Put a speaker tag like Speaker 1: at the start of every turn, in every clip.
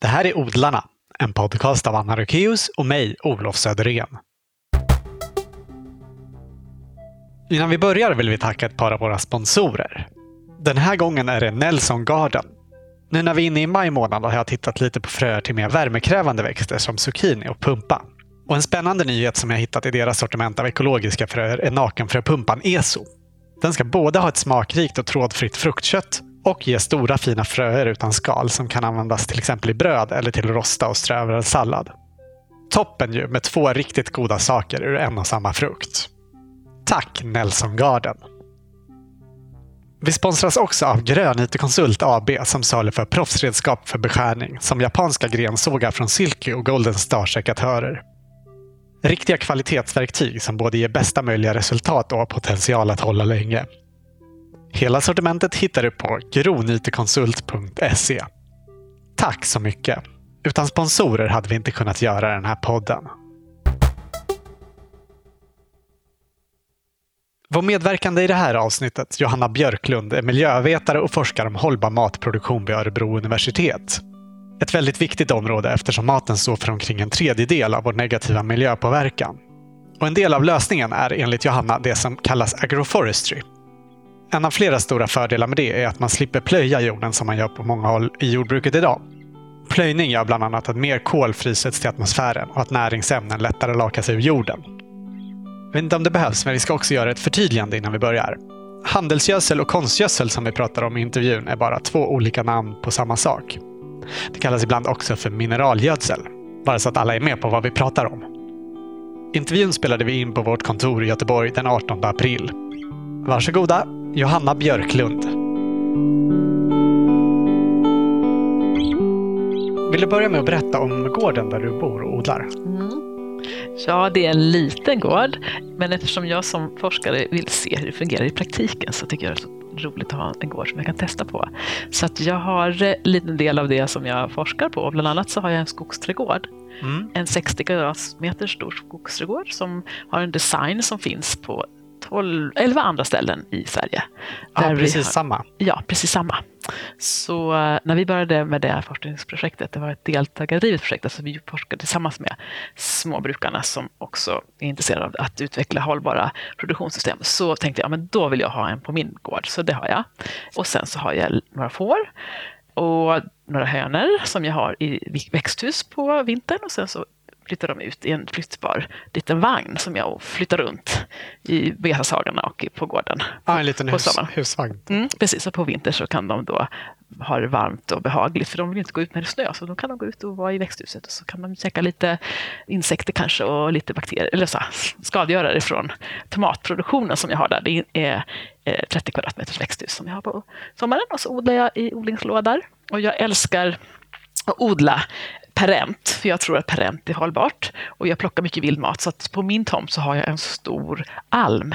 Speaker 1: Det här är Odlarna, en podcast av Anna Rökeus och mig, Olof Söderén. Innan vi börjar vill vi tacka ett par av våra sponsorer. Den här gången är det Nelson Garden. Nu när vi är inne i maj månad har jag tittat lite på fröer till mer värmekrävande växter som zucchini och pumpa. Och en spännande nyhet som jag hittat i deras sortiment av ekologiska fröer är nakenfröpumpan ESO. Den ska både ha ett smakrikt och trådfritt fruktkött och ge stora fina fröer utan skal som kan användas till exempel i bröd eller till att rosta och strö över en sallad. Toppen ju med två riktigt goda saker ur en och samma frukt. Tack Nelson Garden! Vi sponsras också av Grön IT-konsult AB som saluför proffsredskap för beskärning som japanska grensågar från Silky och Golden Star-sekatörer. Riktiga kvalitetsverktyg som både ger bästa möjliga resultat och har potential att hålla länge. Hela sortimentet hittar du på gronytekonsult.se. Tack så mycket! Utan sponsorer hade vi inte kunnat göra den här podden. Vår medverkande i det här avsnittet, Johanna Björklund, är miljövetare och forskar om hållbar matproduktion vid Örebro universitet. Ett väldigt viktigt område eftersom maten står för omkring en tredjedel av vår negativa miljöpåverkan. Och en del av lösningen är enligt Johanna det som kallas agroforestry. En av flera stora fördelar med det är att man slipper plöja jorden som man gör på många håll i jordbruket idag. Plöjning gör bland annat att mer kol frisätts till atmosfären och att näringsämnen lättare lakas ur jorden. Jag vet inte om det behövs, men vi ska också göra ett förtydligande innan vi börjar. Handelsgödsel och konstgödsel som vi pratar om i intervjun är bara två olika namn på samma sak. Det kallas ibland också för mineralgödsel. Bara så att alla är med på vad vi pratar om. Intervjun spelade vi in på vårt kontor i Göteborg den 18 april. Varsågoda, Johanna Björklund. Vill du börja med att berätta om gården där du bor och odlar?
Speaker 2: Mm. Ja, det är en liten gård, men eftersom jag som forskare vill se hur det fungerar i praktiken så tycker jag det är så roligt att ha en gård som jag kan testa på. Så att jag har en liten del av det som jag forskar på. Bland annat så har jag en skogsträdgård. Mm. En 60 kvadratmeter stor skogsträdgård som har en design som finns på 12, 11 andra ställen i Sverige.
Speaker 1: Ja, precis har, samma.
Speaker 2: Ja, precis samma. Så eh, när vi började med det här forskningsprojektet, det var ett deltagardrivet projekt, alltså vi forskade tillsammans med småbrukarna som också är intresserade av att utveckla hållbara produktionssystem, så tänkte jag men då vill jag ha en på min gård, så det har jag. Och sen så har jag några får och några hönor som jag har i växthus på vintern och sen så flyttar de ut i en flyttbar liten vagn som jag flyttar runt i beteshagarna och på gården.
Speaker 1: Ja, en liten hus, husvagn.
Speaker 2: Mm, precis, och på vintern så kan de då ha det varmt och behagligt för de vill inte gå ut när det snö så då kan de gå ut och vara i växthuset och så kan de käka lite insekter kanske och lite bakterier eller så, skadegörare från tomatproduktionen som jag har där. Det är 30 kvadratmeters växthus som jag har på sommaren och så odlar jag i odlingslådor och jag älskar att odla perent, för jag tror att perent är hållbart. Och jag plockar mycket vildmat, så att på min tomt så har jag en stor alm.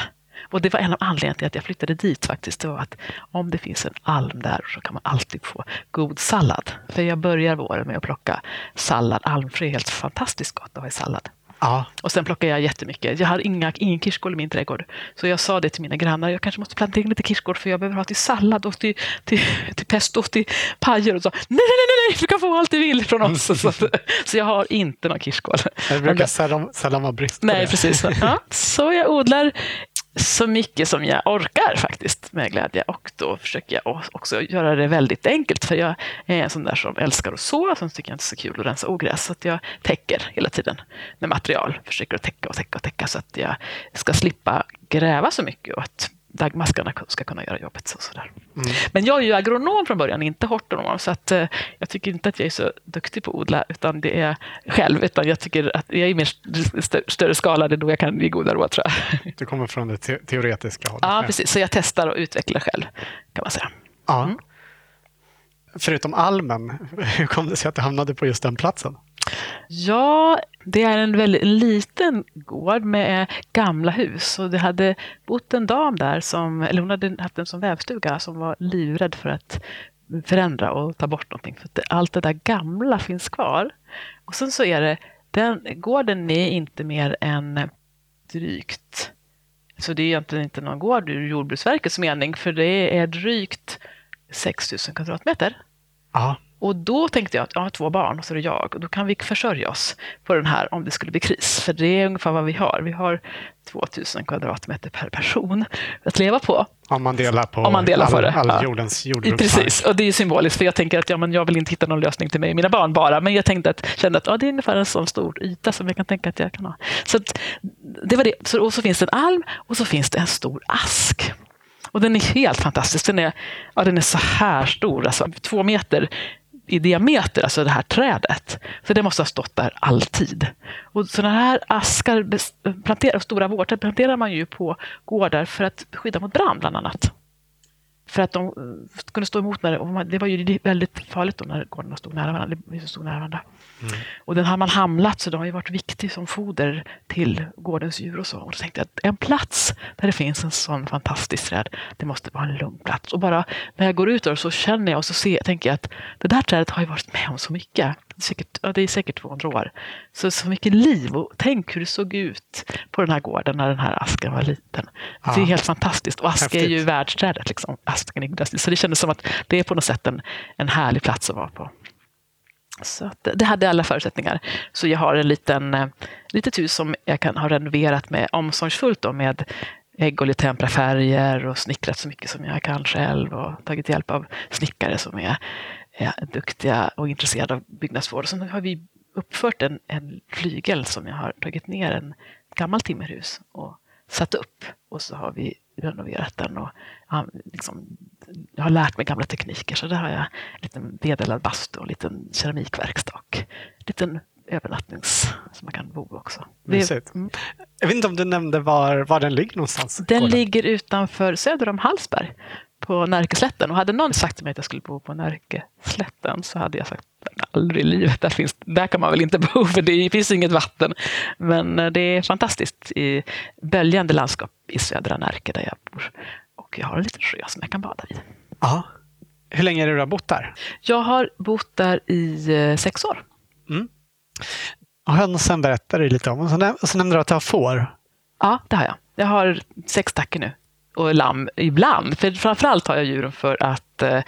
Speaker 2: Och det var en av anledningarna till att jag flyttade dit faktiskt. Det var att om det finns en alm där så kan man alltid få god sallad. För jag börjar våren med att plocka sallad. Almfrö är helt fantastiskt gott att ha i sallad. Ja. Och sen plockar jag jättemycket. Jag har inga, ingen kirskål i min trädgård. Så jag sa det till mina grannar, jag kanske måste plantera in lite kirskål för jag behöver ha till sallad och till, till, till pesto och till pajer. Och så, nej, nej, nej, nej, du kan få allt du vill från oss. så, så jag har inte någon kirskål.
Speaker 1: Det brukar sällan, sällan vara brist på
Speaker 2: Nej,
Speaker 1: det.
Speaker 2: precis. Ja, så jag odlar så mycket som jag orkar faktiskt med glädje. Och då försöker jag också göra det väldigt enkelt för jag är en sån där som älskar att så, som tycker jag inte så kul att rensa ogräs så att jag täcker hela tiden med material, försöker att täcka och täcka och täcka så att jag ska slippa gräva så mycket och att dagmaskarna ska kunna göra jobbet. Så, sådär. Mm. Men jag är ju agronom från början, inte hortonom, så att, eh, jag tycker inte att jag är så duktig på att odla utan det är själv, utan jag tycker att jag är mer st större skala, det är då jag kan ge goda råd tror jag.
Speaker 1: Du kommer från det te teoretiska hållet?
Speaker 2: Ja, precis, så jag testar och utvecklar själv kan man säga.
Speaker 1: Ja. Mm. Förutom almen, hur kom det sig att du hamnade på just den platsen?
Speaker 2: Ja, det är en väldigt liten gård med gamla hus. Och det hade bott en dam där, som, eller hon hade haft en som vävstuga, som var livrädd för att förändra och ta bort någonting. För allt det där gamla finns kvar. Och sen så är det, den gården är inte mer än drygt, så det är egentligen inte någon gård ur Jordbruksverkets mening, för det är drygt 6000 kvadratmeter.
Speaker 1: Ja.
Speaker 2: Och då tänkte jag att jag har två barn och så är det jag och då kan vi försörja oss på den här om det skulle bli kris. För det är ungefär vad vi har. Vi har 2000 kvadratmeter per person att leva på.
Speaker 1: Om man delar på,
Speaker 2: Om man delar
Speaker 1: all,
Speaker 2: det.
Speaker 1: all jordens jordbruksmark.
Speaker 2: Precis, och det är symboliskt för jag tänker att ja, men jag vill inte hitta någon lösning till mig och mina barn bara. Men jag tänkte att, kände att ja, det är ungefär en sån stor yta som jag kan tänka att jag kan ha. Så att, det var det. Så, och så finns det en alm och så finns det en stor ask. Och den är helt fantastisk. Den är, ja, den är så här stor, alltså två meter i diameter, alltså det här trädet. Så det måste ha stått där alltid. Och sådana här askar, planterar, stora vårträd planterar man ju på gårdar för att skydda mot brand bland annat. För att de eh, kunde stå emot när det, var ju väldigt farligt då när gårdarna stod nära varandra. Stod nära varandra. Och den har man hamlat så de har ju varit viktig som foder till gårdens djur och så. Och då tänkte jag att en plats där det finns en sån fantastisk träd, det måste vara en lugn plats. Och bara när jag går ut där så känner jag och så ser, tänker jag att det där trädet har ju varit med om så mycket. Säkert, ja, det är säkert 200 år. Så, så mycket liv och tänk hur det såg ut på den här gården när den här asken var liten. Det är
Speaker 1: Ja.
Speaker 2: helt fantastiskt. Och ask är ju världsträdet. Liksom. Asken är. Så det kändes som att det är på något sätt en, en härlig plats att vara på. Så att det hade alla förutsättningar. Så jag har en liten, eh, litet hus som jag kan ha renoverat med omsorgsfullt då, med äggoljetempera färger och snickrat så mycket som jag kan själv och tagit hjälp av snickare som är, är duktiga och intresserade av byggnadsvård. Och sen har vi uppfört en, en flygel som jag har tagit ner en gammal timmerhus och satt upp och så har vi renoverat den och ja, liksom, jag har lärt mig gamla tekniker så där har jag en liten vedeldad bastu och en liten keramikverkstad och en liten övernattnings som man kan bo också. Det-
Speaker 1: Mysigt.
Speaker 2: mm.
Speaker 1: Jag vet inte om du nämnde var, var den ligger någonstans?
Speaker 2: Den
Speaker 1: gården?
Speaker 2: ligger utanför söder om Hallsberg på Närkeslätten. Och hade någon sagt till mig att jag skulle bo på Närkeslätten så hade jag sagt aldrig i livet. Där, finns, där kan man väl inte bo för det finns inget vatten. Men eh, det är fantastiskt i böljande landskap i södra Närke där jag bor. Och jag har en liten sjö som jag kan bada vid.
Speaker 1: Ja. Hur länge är det du har bott där?
Speaker 2: Jag har bott där i eh, sex år.
Speaker 1: Hönsen berättade du lite om. Och så, näm- och så nämnde du att du har får.
Speaker 2: Ja, det har jag. Jag har sex tackor nu. Och lamm ibland. För framförallt har jag djuren för att, eh,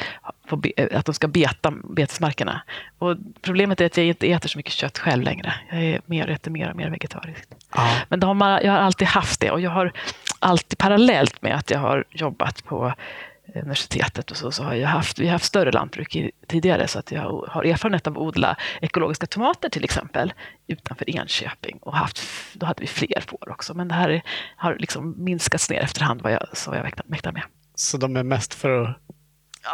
Speaker 2: be, att de ska beta betesmarkerna. Och problemet är att jag inte äter så mycket kött själv längre. Jag är mer, äter mer och mer vegetariskt.
Speaker 1: Ja.
Speaker 2: Men har, jag har alltid haft det och jag har alltid parallellt med att jag har jobbat på universitetet och så, så har jag haft, vi har haft större lantbruk i, tidigare så att jag har erfarenhet av att odla ekologiska tomater till exempel utanför Enköping och haft, då hade vi fler får också men det här är, har liksom minskats ner efterhand vad jag, så vad jag mäktar- mäktar med.
Speaker 1: Så de är mest för att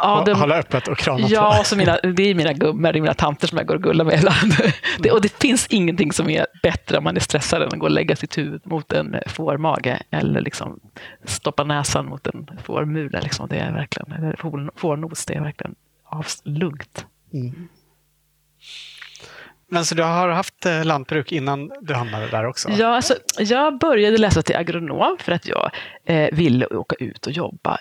Speaker 2: Ja, de-
Speaker 1: hålla öppet och krama
Speaker 2: Ja,
Speaker 1: på?
Speaker 2: så mina, det är mina gummor, det är mina tanter som jag går och gullar med ibland. Det, och det finns ingenting som är bättre om man är stressad än att gå och lägga sitt huvud mot en fårmage eller liksom stoppa näsan mot en fårmula. Liksom. Det är verkligen, eller får- fårnos, det är verkligen avlugnt.
Speaker 1: Men så du har haft eh, lantbruk innan du hamnade där också?
Speaker 2: Ja, alltså, jag började läsa till agronom för att jag eh, ville åka ut och jobba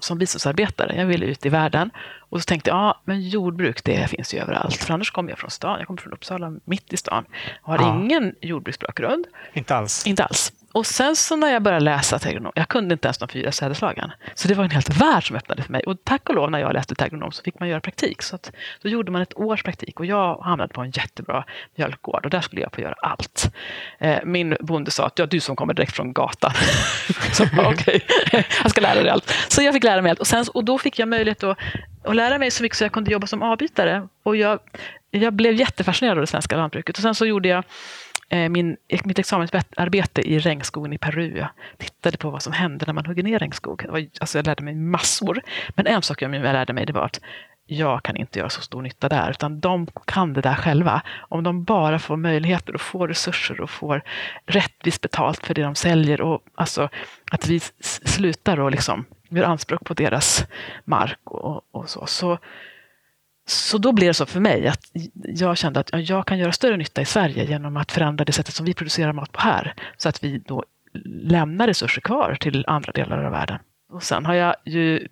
Speaker 2: som biståndsarbetare. Jag ville ut i världen. Och så tänkte jag, ja, men jordbruk det finns ju överallt. För annars kommer jag från stan. Jag kommer från Uppsala, mitt i stan. Och har
Speaker 1: Ja.
Speaker 2: ingen jordbruksbakgrund.
Speaker 1: Inte alls?
Speaker 2: Inte alls. Och sen så när jag började läsa till agronom, jag kunde inte ens de fyra sädeslagen. Så det var en helt värld som öppnade för mig. Och tack och lov när jag läste till agronom så fick man göra praktik. Så att, då gjorde man ett års praktik och jag hamnade på en jättebra mjölkgård och där skulle jag få göra allt. Eh, min bonde sa att ja, du som kommer direkt från gatan. så okej, jag ska lära dig allt. Så jag fick lära mig allt och, sen, och då fick jag möjlighet att, att lära mig så mycket så jag kunde jobba som avbytare. Och jag, jag blev jättefascinerad av det svenska lantbruket. Och sen så gjorde jag Eh, min, mitt examensarbete i regnskogen i Peru. Jag tittade på vad som hände när man hugger ner regnskog. Var, alltså jag lärde mig massor. Men en sak jag lärde mig det var att jag kan inte göra så stor nytta där, utan de kan det där själva. Om de bara får möjligheter och får resurser och får rättvist betalt för det de säljer och alltså att vi slutar och liksom gör anspråk på deras mark och, och så. så så då blev det så för mig att jag kände att jag kan göra större nytta i Sverige genom att förändra det sättet som vi producerar mat på här. Så att vi då lämnar resurser kvar till andra delar av världen. Och sen har jag ju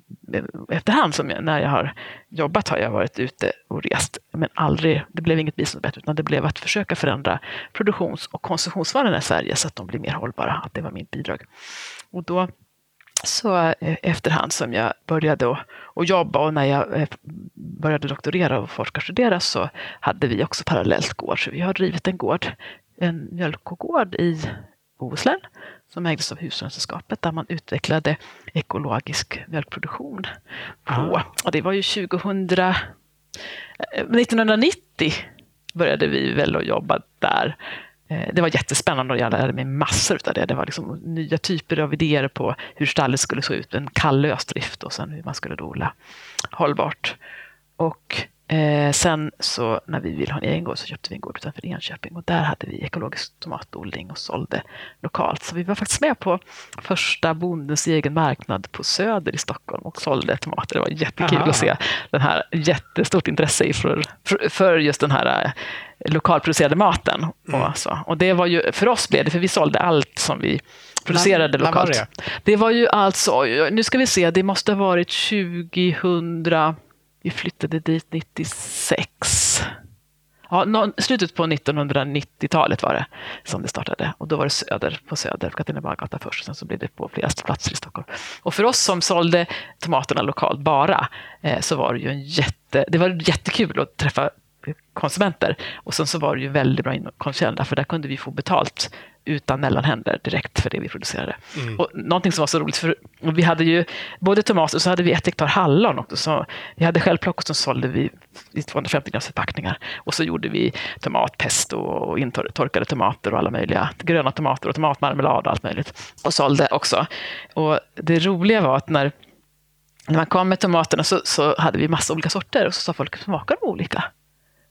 Speaker 2: efterhand som jag, när jag har jobbat har jag varit ute och rest. Men aldrig, det blev inget biståndsbett, utan det blev att försöka förändra produktions och konsumtionsvanorna i Sverige så att de blir mer hållbara. Att det var mitt bidrag. Och då så eh, efterhand som jag började att jobba och när jag eh, började doktorera och forskarstudera så hade vi också parallellt gård. Så vi har drivit en gård, en mjölkogård i Bohuslän som ägdes av Hushållningssällskapet där man utvecklade ekologisk mjölkproduktion. På, ah. och det var ju 2000, 1990 eh, började vi väl att jobba där. Eh, det var jättespännande och jag lärde mig massor av det. Det var liksom nya typer av idéer på hur stallet skulle se ut, en kall drift och sen hur man skulle odla hållbart. Och eh, sen så när vi ville ha en egen gård så köpte vi en gård utanför Enköping och där hade vi ekologisk tomatodling och sålde lokalt. Så vi var faktiskt med på första bondens egen marknad på Söder i Stockholm och sålde tomater. Det var jättekul Aha. att se den här jättestort intresse för, för, för just den här eh, lokalproducerade maten. Mm. Och, så. och det var ju, för oss blev det, för vi sålde allt som vi producerade när, lokalt. När var det? det var ju alltså, nu ska vi se, det måste ha varit 2000, vi flyttade dit 96. Ja, slutet på 1990-talet var det som det startade. Och då var det Söder, på Söder, Katrinebergsgatan först. Och sen så blev det på flera platser i Stockholm. Och för oss som sålde tomaterna lokalt bara, eh, så var det ju en jätte, det var jättekul att träffa konsumenter. Och sen så var det ju väldigt bra konventionella, för där kunde vi få betalt utan mellanhänder direkt för det vi producerade. Mm. Och någonting som var så roligt, för vi hade ju både tomater och så hade vi ett hektar hallon också. Så vi hade självplock och så sålde vi i 250 grams förpackningar. Och så gjorde vi tomatpesto och intorkade tomater och alla möjliga gröna tomater och tomatmarmelad och allt möjligt. Och sålde också. Och det roliga var att när när man kom med tomaterna så, så hade vi massa olika sorter och så sa folk, smakar de olika?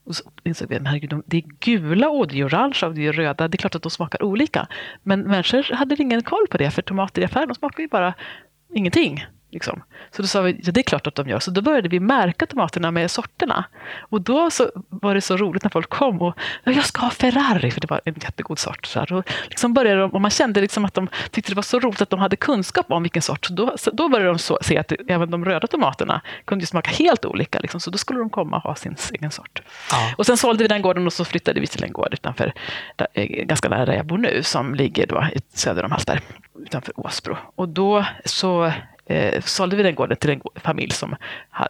Speaker 2: Och så insåg vi att det är gula och det är orange och det är röda. Det är klart att de smakar olika. Men människor hade ingen koll på det, för tomater i affären de smakar ju bara ingenting. Liksom. Så då sa vi, ja det är klart att de gör. Så då började vi märka tomaterna med sorterna. Och då så var det så roligt när folk kom och jag ska ha Ferrari, för det var en jättegod sort. Så här. Och, liksom började de, och man kände liksom att de tyckte det var så roligt att de hade kunskap om vilken sort. Så då, så då började de så, se att även de röda tomaterna kunde smaka helt olika. Liksom. Så då skulle de komma och ha sin egen sort. Ja. Och sen sålde vi den gården och så flyttade vi till en gård utanför, där, eh, ganska nära där jag bor nu, som ligger då söder om Hallsberg, utanför Åsbro. Och då så eh, sålde vi den gården till en familj som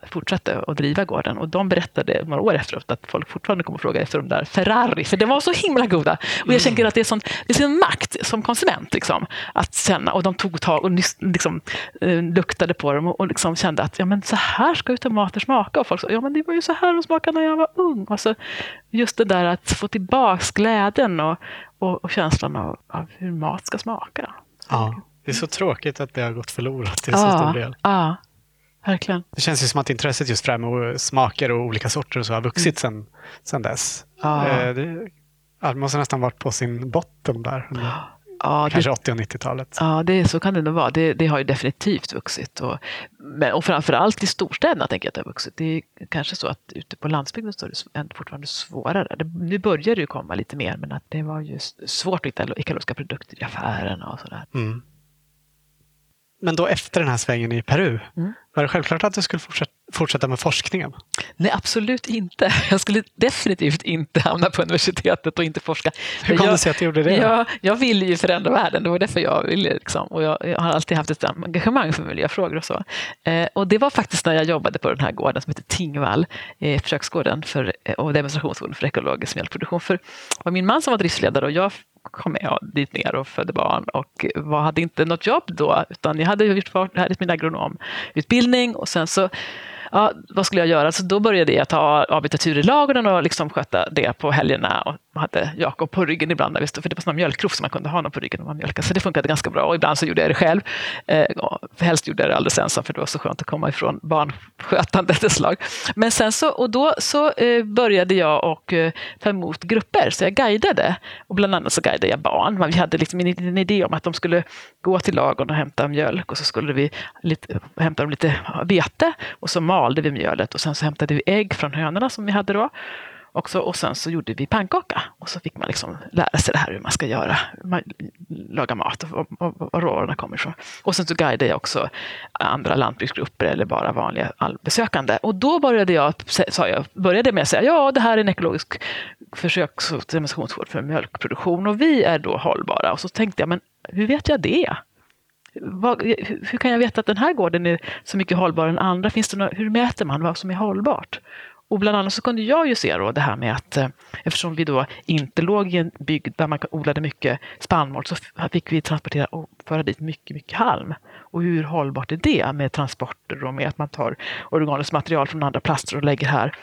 Speaker 2: fortsatte att driva gården. Och de berättade några år efteråt att folk fortfarande kommer fråga efter de där Ferrari, för de var så himla goda. Och jag tänker att det är sån, det är sån makt som konsument, liksom, att känna. Och de tog tag och liksom, eh, luktade på dem och, och liksom kände att ja, men så här ska ju tomater smaka. Och folk sa ja, men det var ju så här de smakade när jag var ung. Alltså, just det där att få tillbaka glädjen och, och, och känslan av, av hur mat ska smaka.
Speaker 1: Ja. Det är så tråkigt att det har gått förlorat till så stor del.
Speaker 2: Ja, verkligen.
Speaker 1: Det känns ju som att intresset just för med smaker och olika sorter och så har vuxit mm. sen, sen dess. Ja. Eh, det, det måste nästan varit på sin botten där. Ja, Kanske 80 och 90-talet.
Speaker 2: Ja, det, så kan det nog vara. Det, det har ju definitivt vuxit. Och, men, och framförallt i storstäderna tänker jag att det har vuxit. Det är kanske så att ute på landsbygden så är det fortfarande svårare. Det, nu börjar det ju komma lite mer, men att det var ju svårt att hitta ekologiska produkter i affärerna och sådär. Mm.
Speaker 1: Men då efter den här svängen i Peru, mm. var det självklart att du skulle fortsätta, med forskningen?
Speaker 2: Nej, absolut inte. Jag skulle definitivt inte hamna på universitetet och inte forska.
Speaker 1: Hur kom det sig att du gjorde det?
Speaker 2: Jag, jag ville ju förändra världen, det var därför jag ville. Liksom. Och jag, jag, har alltid haft ett engagemang för miljöfrågor och så. Eh, och det var faktiskt när jag jobbade på den här gården som heter Tingvall, eh, försöksgården för, eh, och demonstrationsgården för ekologisk mjölkproduktion. För det var min man som var driftsledare och jag kom jag dit ner och födde barn och var, hade inte något jobb då utan jag hade gjort färdigt min agronomutbildning och sen så ja, vad skulle jag göra? Så då började jag ta avbytartur i ladugården och liksom sköta det på helgerna. Och hade Jakob på ryggen ibland, när vi stod, för det var sådana mjölkkrov som man kunde ha honom på ryggen när man mjölkade. Så det funkade ganska bra. Och ibland så gjorde jag det själv. Eh, helst gjorde jag det alldeles ensam, för det var så skönt att komma ifrån barnskötandet ett slag. Men sen så, och då så eh, började jag och eh, ta emot grupper, så jag guidade. Och bland annat så guidade jag barn. Vi hade liksom en, en idé om att de skulle gå till ladugården och hämta mjölk och så skulle vi lite, hämta dem lite vete och så malde vi mjölet och sen så hämtade vi ägg från hönorna som vi hade då. Och, så, och sen så gjorde vi pannkaka och så fick man liksom lära sig det här hur man ska göra, man, laga mat och var råvarorna kommer ifrån. Och sen så guidade jag också andra lantbruksgrupper eller bara vanliga besökande. Och då började jag, sa jag, började med att säga ja, det här är en ekologisk försöks och demonstrationsgård för mjölkproduktion och vi är då hållbara. Och så tänkte jag, men hur vet jag det? vad, hur kan jag veta att den här gården är så mycket hållbarare än andra? Finns det några, hur mäter man vad som är hållbart? Och bland annat så kunde jag ju se då det här med att eh, eftersom vi då inte låg i en bygd där man odlade mycket spannmål så fick vi transportera och föra dit mycket, mycket halm. Och hur hållbart är det med transporter och med att man tar organiskt material från andra plaster och lägger här?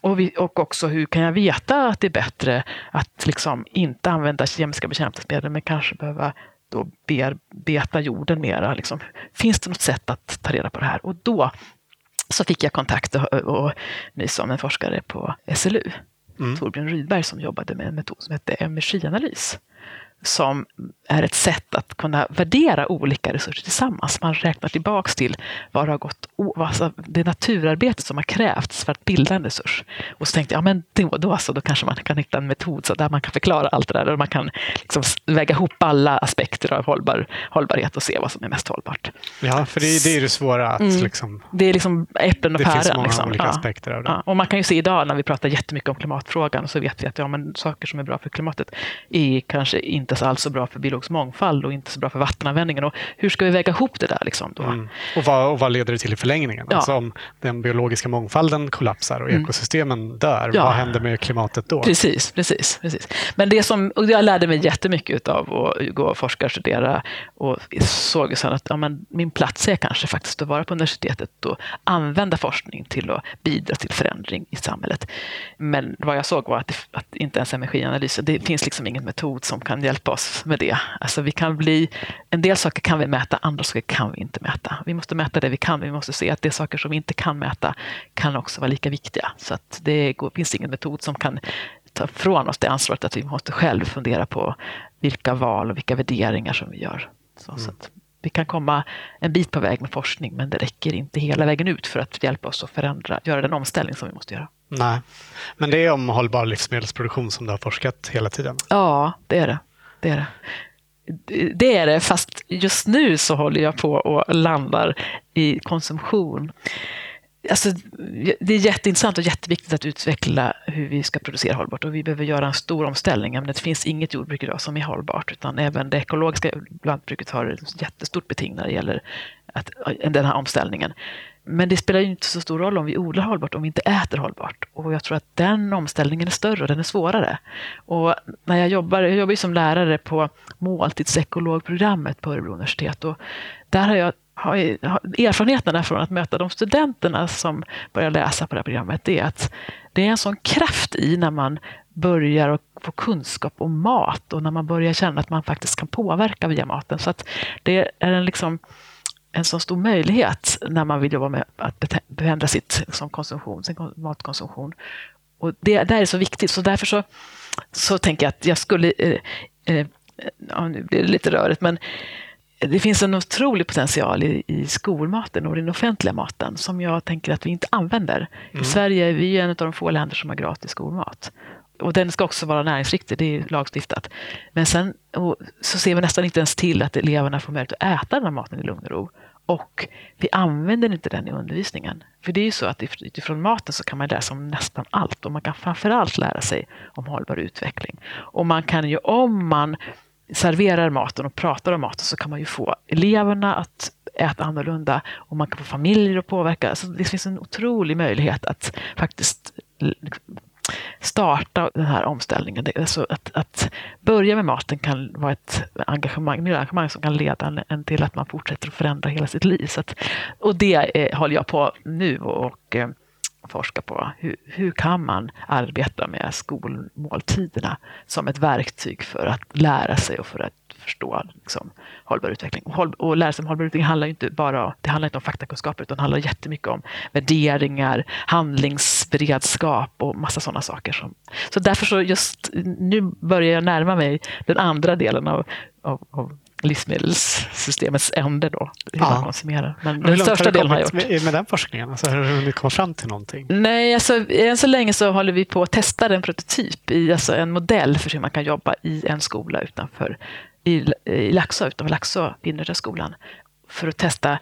Speaker 2: Och, vi, och också hur kan jag veta att det är bättre att liksom inte använda kemiska bekämpningsmedel men kanske behöva då bearbeta jorden mera. Liksom. Finns det något sätt att ta reda på det här? Och då så fick jag kontakt och, och nys om en forskare på SLU, mm. Torbjörn Rydberg, som jobbade med en metod som hette energianalys som är ett sätt att kunna värdera olika resurser tillsammans. Man räknar tillbaks till vad det har gått, alltså det naturarbete som har krävts för att bilda en resurs. Och så tänkte jag, ja, men då, då, alltså, då kanske man kan hitta en metod så där man kan förklara allt det där. Och man kan liksom väga ihop alla aspekter av hållbar, hållbarhet och se vad som är mest hållbart.
Speaker 1: Ja, för det, det är det svåra. Att mm. liksom,
Speaker 2: det är liksom äpplen och päron.
Speaker 1: Det finns många
Speaker 2: liksom.
Speaker 1: olika ja. aspekter av det. Ja.
Speaker 2: Och man kan ju se idag när vi pratar jättemycket om klimatfrågan så vet vi att ja, men saker som är bra för klimatet är kanske inte alls så bra för biologisk mångfald och inte så bra för vattenanvändningen. Och hur ska vi väga ihop det där? Liksom då? Mm.
Speaker 1: Och, vad, och vad leder det till i förlängningen? Ja. Alltså om den biologiska mångfalden kollapsar och mm. ekosystemen dör, ja. vad händer med klimatet då?
Speaker 2: Precis, precis, precis. Men det som, och jag lärde mig jättemycket av att gå och forska och studera och såg sen att ja, men min plats är kanske faktiskt att vara på universitetet och använda forskning till att bidra till förändring i samhället. Men vad jag såg var att, det, att inte ens energianalyser, det finns liksom ingen metod som kan hjälpa oss med det. Alltså vi kan bli, en del saker kan vi mäta, andra saker kan vi inte mäta. Vi måste mäta det vi kan, vi måste se att de saker som vi inte kan mäta kan också vara lika viktiga. Så att det går, finns ingen metod som kan ta från oss det ansvaret att vi måste själv fundera på vilka val och vilka värderingar som vi gör. Så, mm. så vi kan komma en bit på väg med forskning men det räcker inte hela vägen ut för att hjälpa oss att förändra, göra den omställning som vi måste göra.
Speaker 1: Nej, men det är om hållbar livsmedelsproduktion som du har forskat hela tiden?
Speaker 2: Ja, det är det det är det. Det är det, fast just nu så håller jag på och landar i konsumtion. Alltså, det är jätteintressant och jätteviktigt att utveckla hur vi ska producera hållbart och vi behöver göra en stor omställning. Men det finns inget jordbruk idag som är hållbart utan även det ekologiska lantbruket har ett jättestort beting när det gäller att, den här omställningen. Men det spelar ju inte så stor roll om vi odlar hållbart om vi inte äter hållbart. Och jag tror att den omställningen är större och den är svårare. Och när jag jobbar, jag jobbar som lärare på måltidsekologprogrammet på Örebro universitet och där har jag har erfarenheterna från att möta de studenterna som börjar läsa på det här programmet det är att det är en sån kraft i när man börjar få kunskap om mat och när man börjar känna att man faktiskt kan påverka via maten. Så att det är en liksom en så stor möjlighet när man vill jobba med att förändra sitt liksom, konsumtion, sin matkonsumtion. Och det, det är så viktigt, så därför så, så tänker jag att jag skulle... Eh, eh, ja, nu blir det lite rörigt, men det finns en otrolig potential i, i skolmaten och den offentliga maten som jag tänker att vi inte använder. Mm. I Sverige är vi en av de få länder som har gratis skolmat. Och den ska också vara näringsriktig, det är lagstiftat. Men sen så ser vi nästan inte ens till att eleverna får möjlighet att äta den här maten i lugn och ro. Och vi använder inte den i undervisningen. För det är ju så att utifrån maten så kan man läsa om nästan allt och man kan framförallt lära sig om hållbar utveckling. Och man kan ju, om man serverar maten och pratar om maten så kan man ju få eleverna att äta annorlunda och man kan få familjer att påverka. Så det finns en otrolig möjlighet att faktiskt starta den här omställningen. Alltså att, att börja med maten kan vara ett engagemang, engagemang som kan leda en till att man fortsätter att förändra hela sitt liv. Så att, och det eh, håller jag på nu och, och eh, forskar på. Hur, hur kan man arbeta med skolmåltiderna som ett verktyg för att lära sig och för att förstå liksom, hållbar utveckling. Och, håll, och lära sig om hållbar utveckling handlar inte bara det handlar inte om faktakunskaper utan handlar jättemycket om värderingar, handlingsberedskap och massa sådana saker. Som, så därför så just nu börjar jag närma mig den andra delen av, av, av livsmedelssystemets ände då, hur ja. man konsumerar. Men den största delen har jag gjort.
Speaker 1: Med, med den forskningen? Alltså, har du kommit fram till någonting?
Speaker 2: Nej, alltså, än så länge så håller vi på att testa en prototyp, i, alltså en modell för hur man kan jobba i en skola utanför i, i Laxå, utanför Laxå, skolan för att testa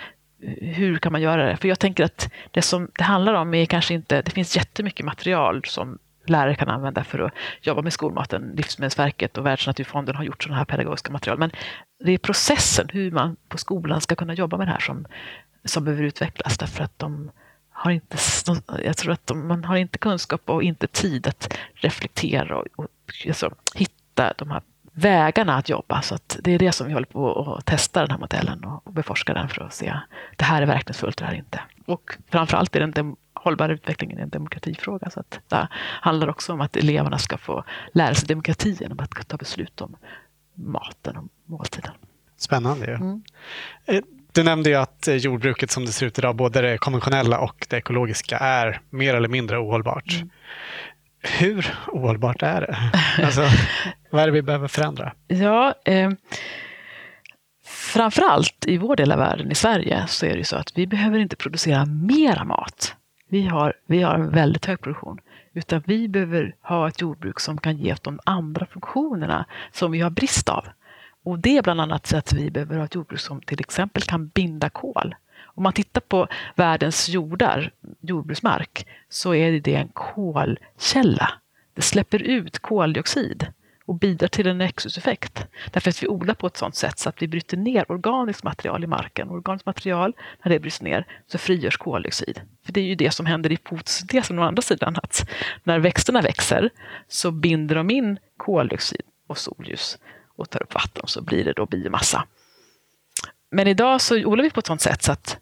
Speaker 2: hur kan man göra det? För jag tänker att det som det handlar om är kanske inte, det finns jättemycket material som lärare kan använda för att jobba med skolmaten. Livsmedelsverket och Världsnaturfonden har gjort sådana här pedagogiska material. Men det är processen, hur man på skolan ska kunna jobba med det här som, som behöver utvecklas. Därför att de har inte, jag tror att de, man har inte kunskap och inte tid att reflektera och, och alltså, hitta de här vägarna att jobba. Så att det är det som vi håller på att testa den här modellen och beforska den för att se det här är verkningsfullt, det här är inte. Och framförallt är den dem, hållbara utvecklingen en demokratifråga. Så att det handlar också om att eleverna ska få lära sig demokrati genom att ta beslut om maten och måltiden.
Speaker 1: Spännande ju. Mm. Eh, du nämnde ju att jordbruket som det ser ut idag, både det konventionella och det ekologiska, är mer eller mindre ohållbart. Hur ohållbart är det? Alltså, vad är det vi behöver förändra?
Speaker 2: Ja, eh, framförallt i vår del av världen, i Sverige, så är det ju så att vi behöver inte producera mera mat. Vi har, vi har en väldigt hög produktion. Utan vi behöver ha ett jordbruk som kan ge de andra funktionerna som vi har brist av. Och det är bland annat så att vi behöver ha ett jordbruk som till exempel kan binda kol. Om man tittar på världens jordar, jordbruksmark, så är det en kolkälla. Det släpper ut koldioxid och bidrar till en växthuseffekt. Därför att vi odlar på ett sådant sätt så att vi bryter ner organiskt material i marken. Organiskt material, när det bryts ner, så frigörs koldioxid. För det är ju det som händer i fotosyntesen å andra sidan. Att när växterna växer så binder de in koldioxid och solljus och tar upp vatten och så blir det då biomassa. Men idag så odlar vi på ett sådant sätt så att,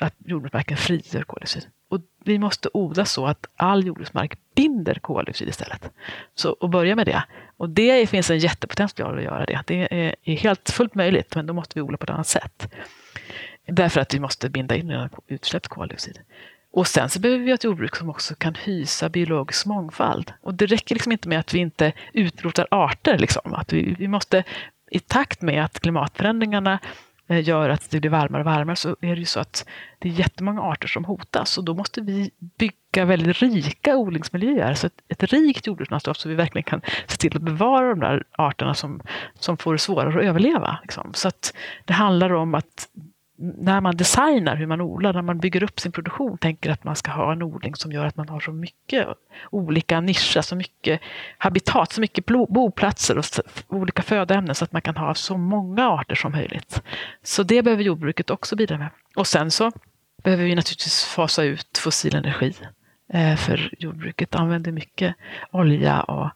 Speaker 2: att jordbruksmarken frigör koldioxid. Och vi måste odla så att all jordbruksmark binder koldioxid istället. Så att börja med det. Och det finns en jättepotential att göra det. Det är helt fullt möjligt, men då måste vi odla på ett annat sätt. Därför att vi måste binda in utsläppt koldioxid. Och sen så behöver vi ett jordbruk som också kan hysa biologisk mångfald. Och det räcker liksom inte med att vi inte utrotar arter. Liksom. Att vi, vi måste, I takt med att klimatförändringarna Eh, gör att det blir varmare och varmare så är det ju så att det är jättemånga arter som hotas och då måste vi bygga väldigt rika odlingsmiljöer. Så ett, ett rikt jordbrukslandskap så vi verkligen kan se till att bevara de där arterna som, som får det svårare att överleva. Liksom. Så att det handlar om att när man designar hur man odlar, när man bygger upp sin produktion, tänker att man ska ha en odling som gör att man har så mycket olika nischer, så mycket habitat, så mycket boplatser och olika födoämnen så att man kan ha så många arter som möjligt. Så det behöver jordbruket också bidra med. Och sen så behöver vi naturligtvis fasa ut fossil energi. Eh, för jordbruket använder mycket olja och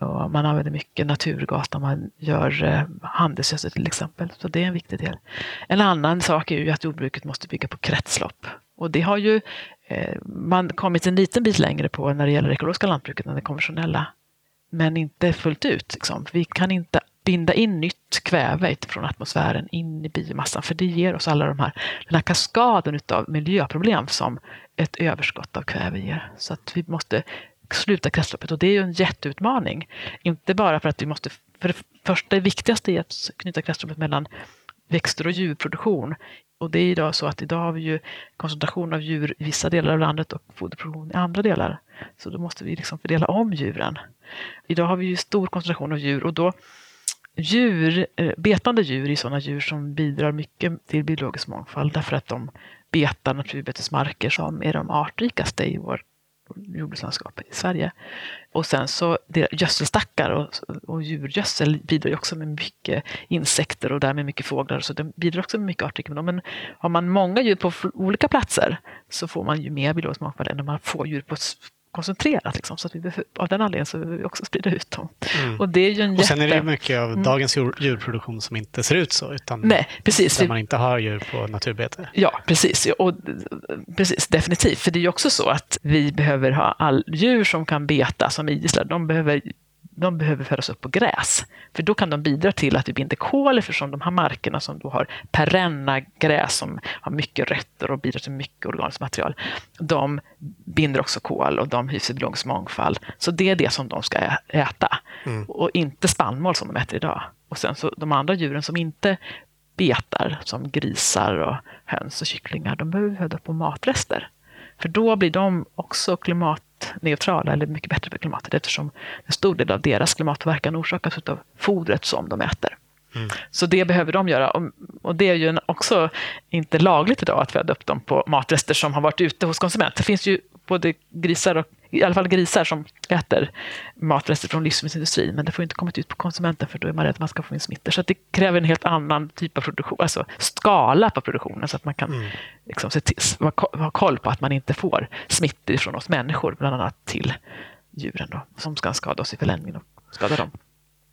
Speaker 2: och man använder mycket naturgas när man gör eh, handelsgödsel till exempel. Så det är en viktig del. En annan sak är ju att jordbruket måste bygga på kretslopp. Och det har ju eh, man kommit en liten bit längre på när det gäller det ekologiska lantbruket än det konventionella. Men inte fullt ut. Liksom. Vi kan inte binda in nytt kväve från atmosfären in i biomassan för det ger oss alla de här, den här kaskaden av miljöproblem som ett överskott av kväve ger. Så att vi måste sluta kretsloppet och det är ju en jätteutmaning. Inte bara för att vi måste, för det första det viktigaste är att knyta kretsloppet mellan växter och djurproduktion. Och det är idag så att idag har vi ju koncentration av djur i vissa delar av landet och foderproduktion i andra delar. Så då måste vi liksom fördela om djuren. Idag har vi ju stor koncentration av djur och då djur, eh, betande djur är sådana djur som bidrar mycket till biologisk mångfald därför att de betar naturbetesmarker som är de artrikaste i vår jordbrukslandskap i Sverige. Och sen så gödselstackar och, och djurgödsel bidrar ju också med mycket insekter och därmed mycket fåglar. Så det bidrar också med mycket artrikedom. Men har man många djur på olika platser så får man ju mer biologisk mångfald än om man får djur på koncentrerat. Liksom, så att vi behöver, av den anledningen så behöver vi också sprida ut dem. Mm.
Speaker 1: Och, det är ju en och sen är det mycket av mm. dagens djurproduktion som inte ser ut så. Utan
Speaker 2: Nej, precis.
Speaker 1: Där man inte har djur på naturbete.
Speaker 2: Ja, precis. Och, precis. Definitivt. För det är ju också så att vi behöver ha all djur som kan beta som idisslar. De behöver de behöver födas upp på gräs. För då kan de bidra till att vi binder kol eftersom de här markerna som då har perenna gräs som har mycket rötter och bidrar till mycket organiskt material. De binder också kol och de hyser biologisk mångfald. Så det är det som de ska äta. Mm. Och inte spannmål som de äter idag. Och sen så de andra djuren som inte betar, som grisar och höns och kycklingar, de behöver föda på matrester. För då blir de också klimatneutrala, eller mycket bättre för klimatet eftersom en stor del av deras klimatpåverkan orsakas av fodret som de äter. Mm. Så det behöver de göra. Och det är ju också inte lagligt idag att föda upp dem på matrester som har varit ute hos konsumenter. Det finns ju både grisar och i alla fall grisar som äter matrester från livsmedelsindustrin. Men det får inte komma ut på konsumenten för då är man rädd att man ska få in smittor. Så det kräver en helt annan typ av produktion, alltså skala på produktionen så att man kan mm. liksom, se till, ha koll på att man inte får smittor från oss människor, bland annat till djuren då, som ska skada oss i förlängningen och skada dem.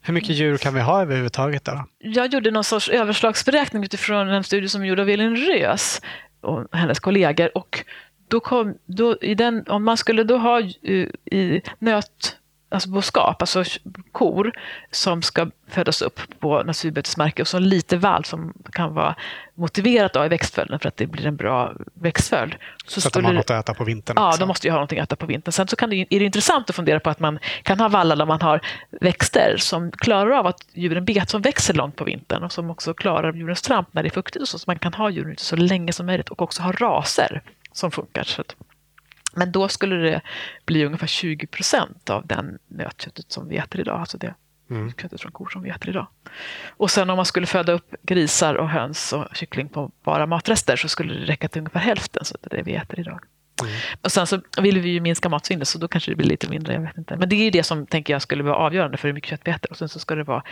Speaker 1: Hur mycket djur kan vi ha överhuvudtaget? Då?
Speaker 2: Jag gjorde någon sorts överslagsberäkning utifrån en studie som gjordes av Elin Rös och hennes kollegor. Och då kom, då, i den, om man skulle då ha i, i nöt alltså boskap, alltså kor som ska födas upp på naturbetesmarker och så lite vall som kan vara motiverat av i växtföljden för att det blir en bra växtföljd.
Speaker 1: Så, så att de har något att äta på vintern
Speaker 2: Ja,
Speaker 1: också.
Speaker 2: de måste ju ha någonting att äta på vintern. Sen så kan det, är det intressant att fundera på att man kan ha vallar där man har växter som klarar av att djuren bet som växer långt på vintern och som också klarar djurens tramp när det är fuktigt och så. Så man kan ha djuren ute så länge som möjligt och också ha raser som funkar. Så att, men då skulle det bli ungefär 20 procent av den nötköttet som vi äter idag. Alltså det mm. köttet från kor som vi äter idag. Och sen om man skulle föda upp grisar och höns och kyckling på bara matrester så skulle det räcka till ungefär hälften så det vi äter idag. Mm. Och sen så vill vi ju minska matsvinnet så då kanske det blir lite mindre. Jag vet inte. Men det är det som tänker jag skulle vara avgörande för hur mycket kött vi äter. Och sen så ska det vara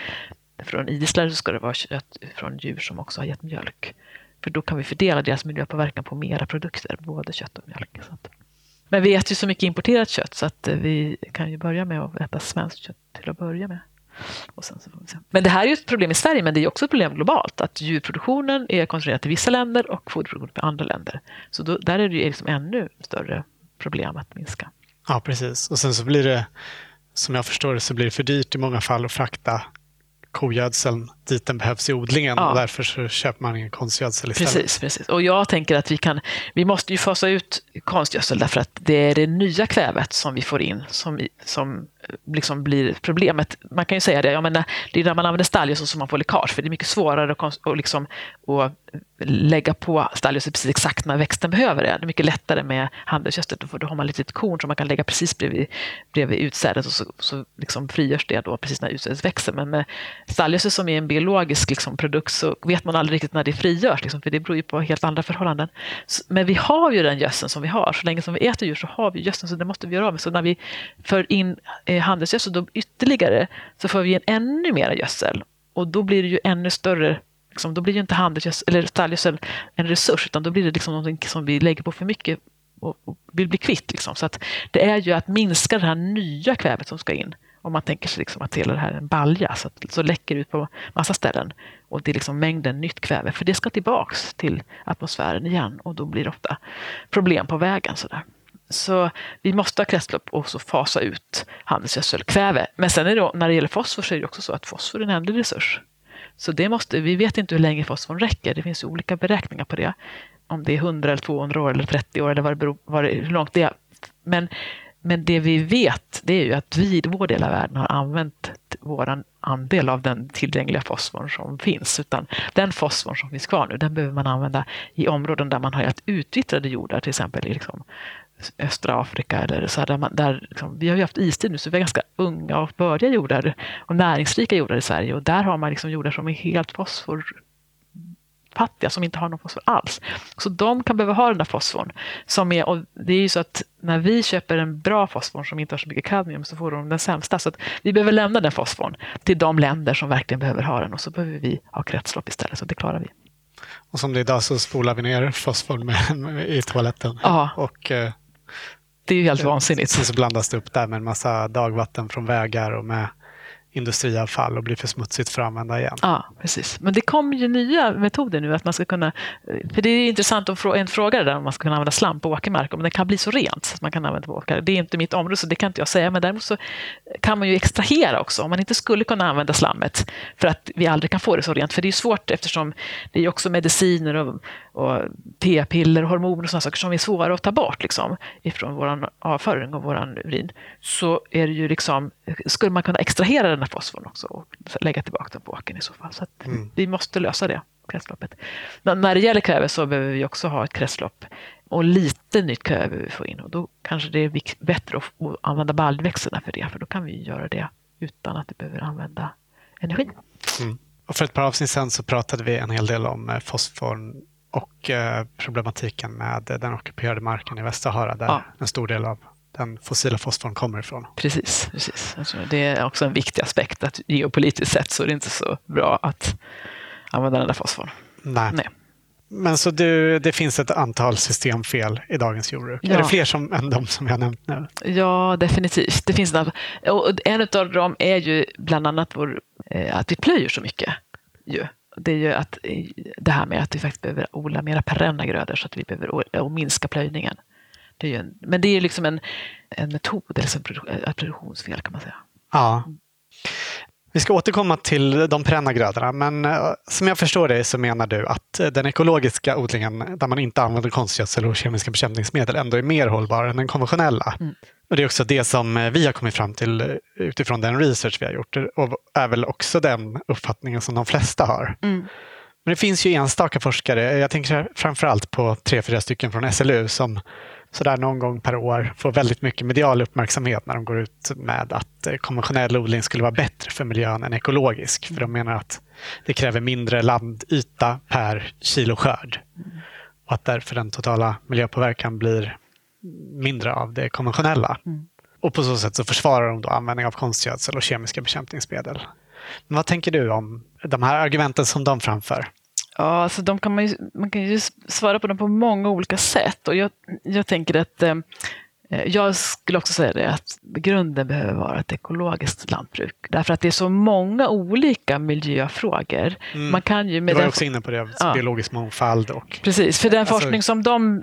Speaker 2: från idisslare så ska det vara kött från djur som också har gett mjölk. För då kan vi fördela deras miljöpåverkan på mera produkter, både kött och mjölk. Så att. Men vi äter ju så mycket importerat kött så att eh, vi kan ju börja med att äta svenskt kött till att börja med. Och sen så får vi se. Men det här är ju ett problem i Sverige, men det är också ett problem globalt. Att djurproduktionen är koncentrerad till vissa länder och foderproduktionen till andra länder. Så då, där är det ju liksom ännu större problem att minska.
Speaker 1: Ja, precis. Och sen så blir det, som jag förstår det, så blir det för dyrt i många fall att frakta kogödseln dit den behövs i odlingen ja. och därför så köper man ingen konstgödsel istället.
Speaker 2: Precis, precis. Och jag tänker att vi kan, vi måste ju fasa ut konstgödsel därför att det är det nya kvävet som vi får in som, som liksom blir problemet. Man kan ju säga det, jag menar, det är när man använder stallgödsel som man får läckage för det är mycket svårare att, och liksom, att lägga på stallgödsel precis exakt när växten behöver det. Det är mycket lättare med handelsgödsel, då har man ett litet korn som man kan lägga precis bredvid, bredvid utsädet och så, så liksom frigörs det då precis när utsädet växer. Men med stallgödsel som är en biologisk liksom, produkt så vet man aldrig riktigt när det frigörs, liksom, för det beror ju på helt andra förhållanden. Men vi har ju den gödseln som vi har. Så länge som vi äter djur så har vi gödseln, så det måste vi göra av med. Så när vi för in eh, Eh, handelsgödsel då ytterligare så får vi in ännu mer gödsel. Och då blir det ju ännu större Liksom, då blir ju inte handelsgödsel, eller stallgödsel en resurs, utan då blir det liksom något som vi lägger på för mycket och, och vill bli kvitt. Liksom. Så att det är ju att minska det här nya kvävet som ska in. Om man tänker sig liksom att hela det här är en balja, så, att, så läcker ut på massa ställen. Och det är liksom mängden nytt kväve, för det ska tillbaks till atmosfären igen och då blir det ofta problem på vägen. Sådär så vi måste ha kretslopp och så fasa ut handelsgödsel, kväve. Men sen är det, när det gäller fosfor så är det också så att fosfor är en ändlig resurs. Så det måste, vi vet inte hur länge fosforn räcker. Det finns olika beräkningar på det. Om det är 100 eller 200 år eller 30 år eller vad det beror, vad det, hur långt det är. Men men det vi vet det är ju att vi i vår del av världen har använt vår andel av den tillgängliga fosforn som finns. Utan den fosforn som finns kvar nu, den behöver man använda i områden där man har helt utvittrade jordar, till exempel i liksom östra Afrika. Eller så här, där liksom, vi har ju haft istid nu, så vi har ganska unga och bördiga jordar och näringsrika jordar i Sverige. Och där har man liksom jordar som är helt fosfor fattiga som inte har någon fosfor alls. Så de kan behöva ha den där fosforn. Som är, och det är ju så att när vi köper en bra fosfor som inte har så mycket kadmium så får de den sämsta. Så vi behöver lämna den fosforn till de länder som verkligen behöver ha den och så behöver vi ha kretslopp istället. Så det klarar vi.
Speaker 1: Och som det är idag så spolar vi ner fosforn med, med, i toaletten. Och, eh,
Speaker 2: det är ju helt vansinnigt.
Speaker 1: Sen så blandas det upp där med en massa dagvatten från vägar och med industriavfall och blir för smutsigt för att använda igen.
Speaker 2: Ja, precis. Men det kommer ju nya metoder nu att man ska kunna, för det är intressant att en fråga där om man ska kunna använda slam på åkermark, om det kan bli så rent så att man kan använda på åkrar. Det är inte mitt område så det kan inte jag säga, men däremot så kan man ju extrahera också om man inte skulle kunna använda slammet för att vi aldrig kan få det så rent. För det är svårt eftersom det är också mediciner och, och p-piller hormoner och sådana saker som är svåra att ta bort liksom, ifrån vår avföring och vår urin. Så är det ju liksom, skulle man kunna extrahera den här fosforn också och lägga tillbaka den på åkern i så fall. Så mm. vi måste lösa det kretsloppet. Men när det gäller kväve så behöver vi också ha ett kretslopp och lite nytt kväve behöver vi få in och då kanske det är bättre att använda baljväxterna för det, för då kan vi göra det utan att vi behöver använda energi.
Speaker 1: Mm. Och för ett par avsnitt sedan så pratade vi en hel del om eh, fosforn och eh, problematiken med den ockuperade marken i Västsahara där
Speaker 2: Ja.
Speaker 1: en stor del av den fossila fosforn kommer ifrån.
Speaker 2: Precis, precis. Tror det är också en viktig aspekt att geopolitiskt sett så är det inte så bra att använda den där fosforn.
Speaker 1: Nej.
Speaker 2: Nej.
Speaker 1: Men så du, det finns ett antal systemfel i dagens jordbruk.
Speaker 2: Ja.
Speaker 1: Är det fler som, än de som jag nämnt nu?
Speaker 2: Ja, definitivt. Det finns där. Och en av dem är ju bland annat vår, eh, att vi plöjer så mycket. Ju. Det är ju att, det här med att vi faktiskt behöver odla mera perenna grödor så att vi behöver och minska plöjningen. Det är ju en, men det är liksom en, en metod, eller så produ- ett produktionsfel kan man säga.
Speaker 1: Ja. Vi ska återkomma till de perenna grödorna, men eh, som jag förstår dig så menar du att eh, den ekologiska odlingen där man inte använder konstgödsel och kemiska bekämpningsmedel ändå är mer hållbar än den konventionella.
Speaker 2: Mm.
Speaker 1: Och Det är också det som eh, vi har kommit fram till eh, utifrån den research vi har gjort och är väl också den uppfattningen som de flesta har.
Speaker 2: Mm.
Speaker 1: Men det finns ju enstaka forskare, jag tänker framförallt på tre, fyra stycken från SLU som sådär någon gång per år får väldigt mycket medial uppmärksamhet när de går ut med att eh, konventionell odling skulle vara bättre för miljön än ekologisk. För de menar att det kräver mindre landyta per kilo skörd. Och att därför den totala miljöpåverkan blir mindre av det konventionella.
Speaker 2: Mm.
Speaker 1: Och på så sätt så försvarar de då användning av konstgödsel och kemiska bekämpningsmedel. Men vad tänker du om de här argumenten som de framför?
Speaker 2: Ja, alltså de kan man, ju, man kan ju svara på dem på många olika sätt. Och jag, jag tänker att eh, jag skulle också säga det att grunden behöver vara ett ekologiskt lantbruk. Därför att det är så många olika miljöfrågor.
Speaker 1: Mm.
Speaker 2: Man kan ju
Speaker 1: Du
Speaker 2: med
Speaker 1: var ju
Speaker 2: den,
Speaker 1: också inne på det,
Speaker 2: Ja.
Speaker 1: biologisk mångfald och
Speaker 2: Precis, för den
Speaker 1: Alltså-
Speaker 2: forskning som de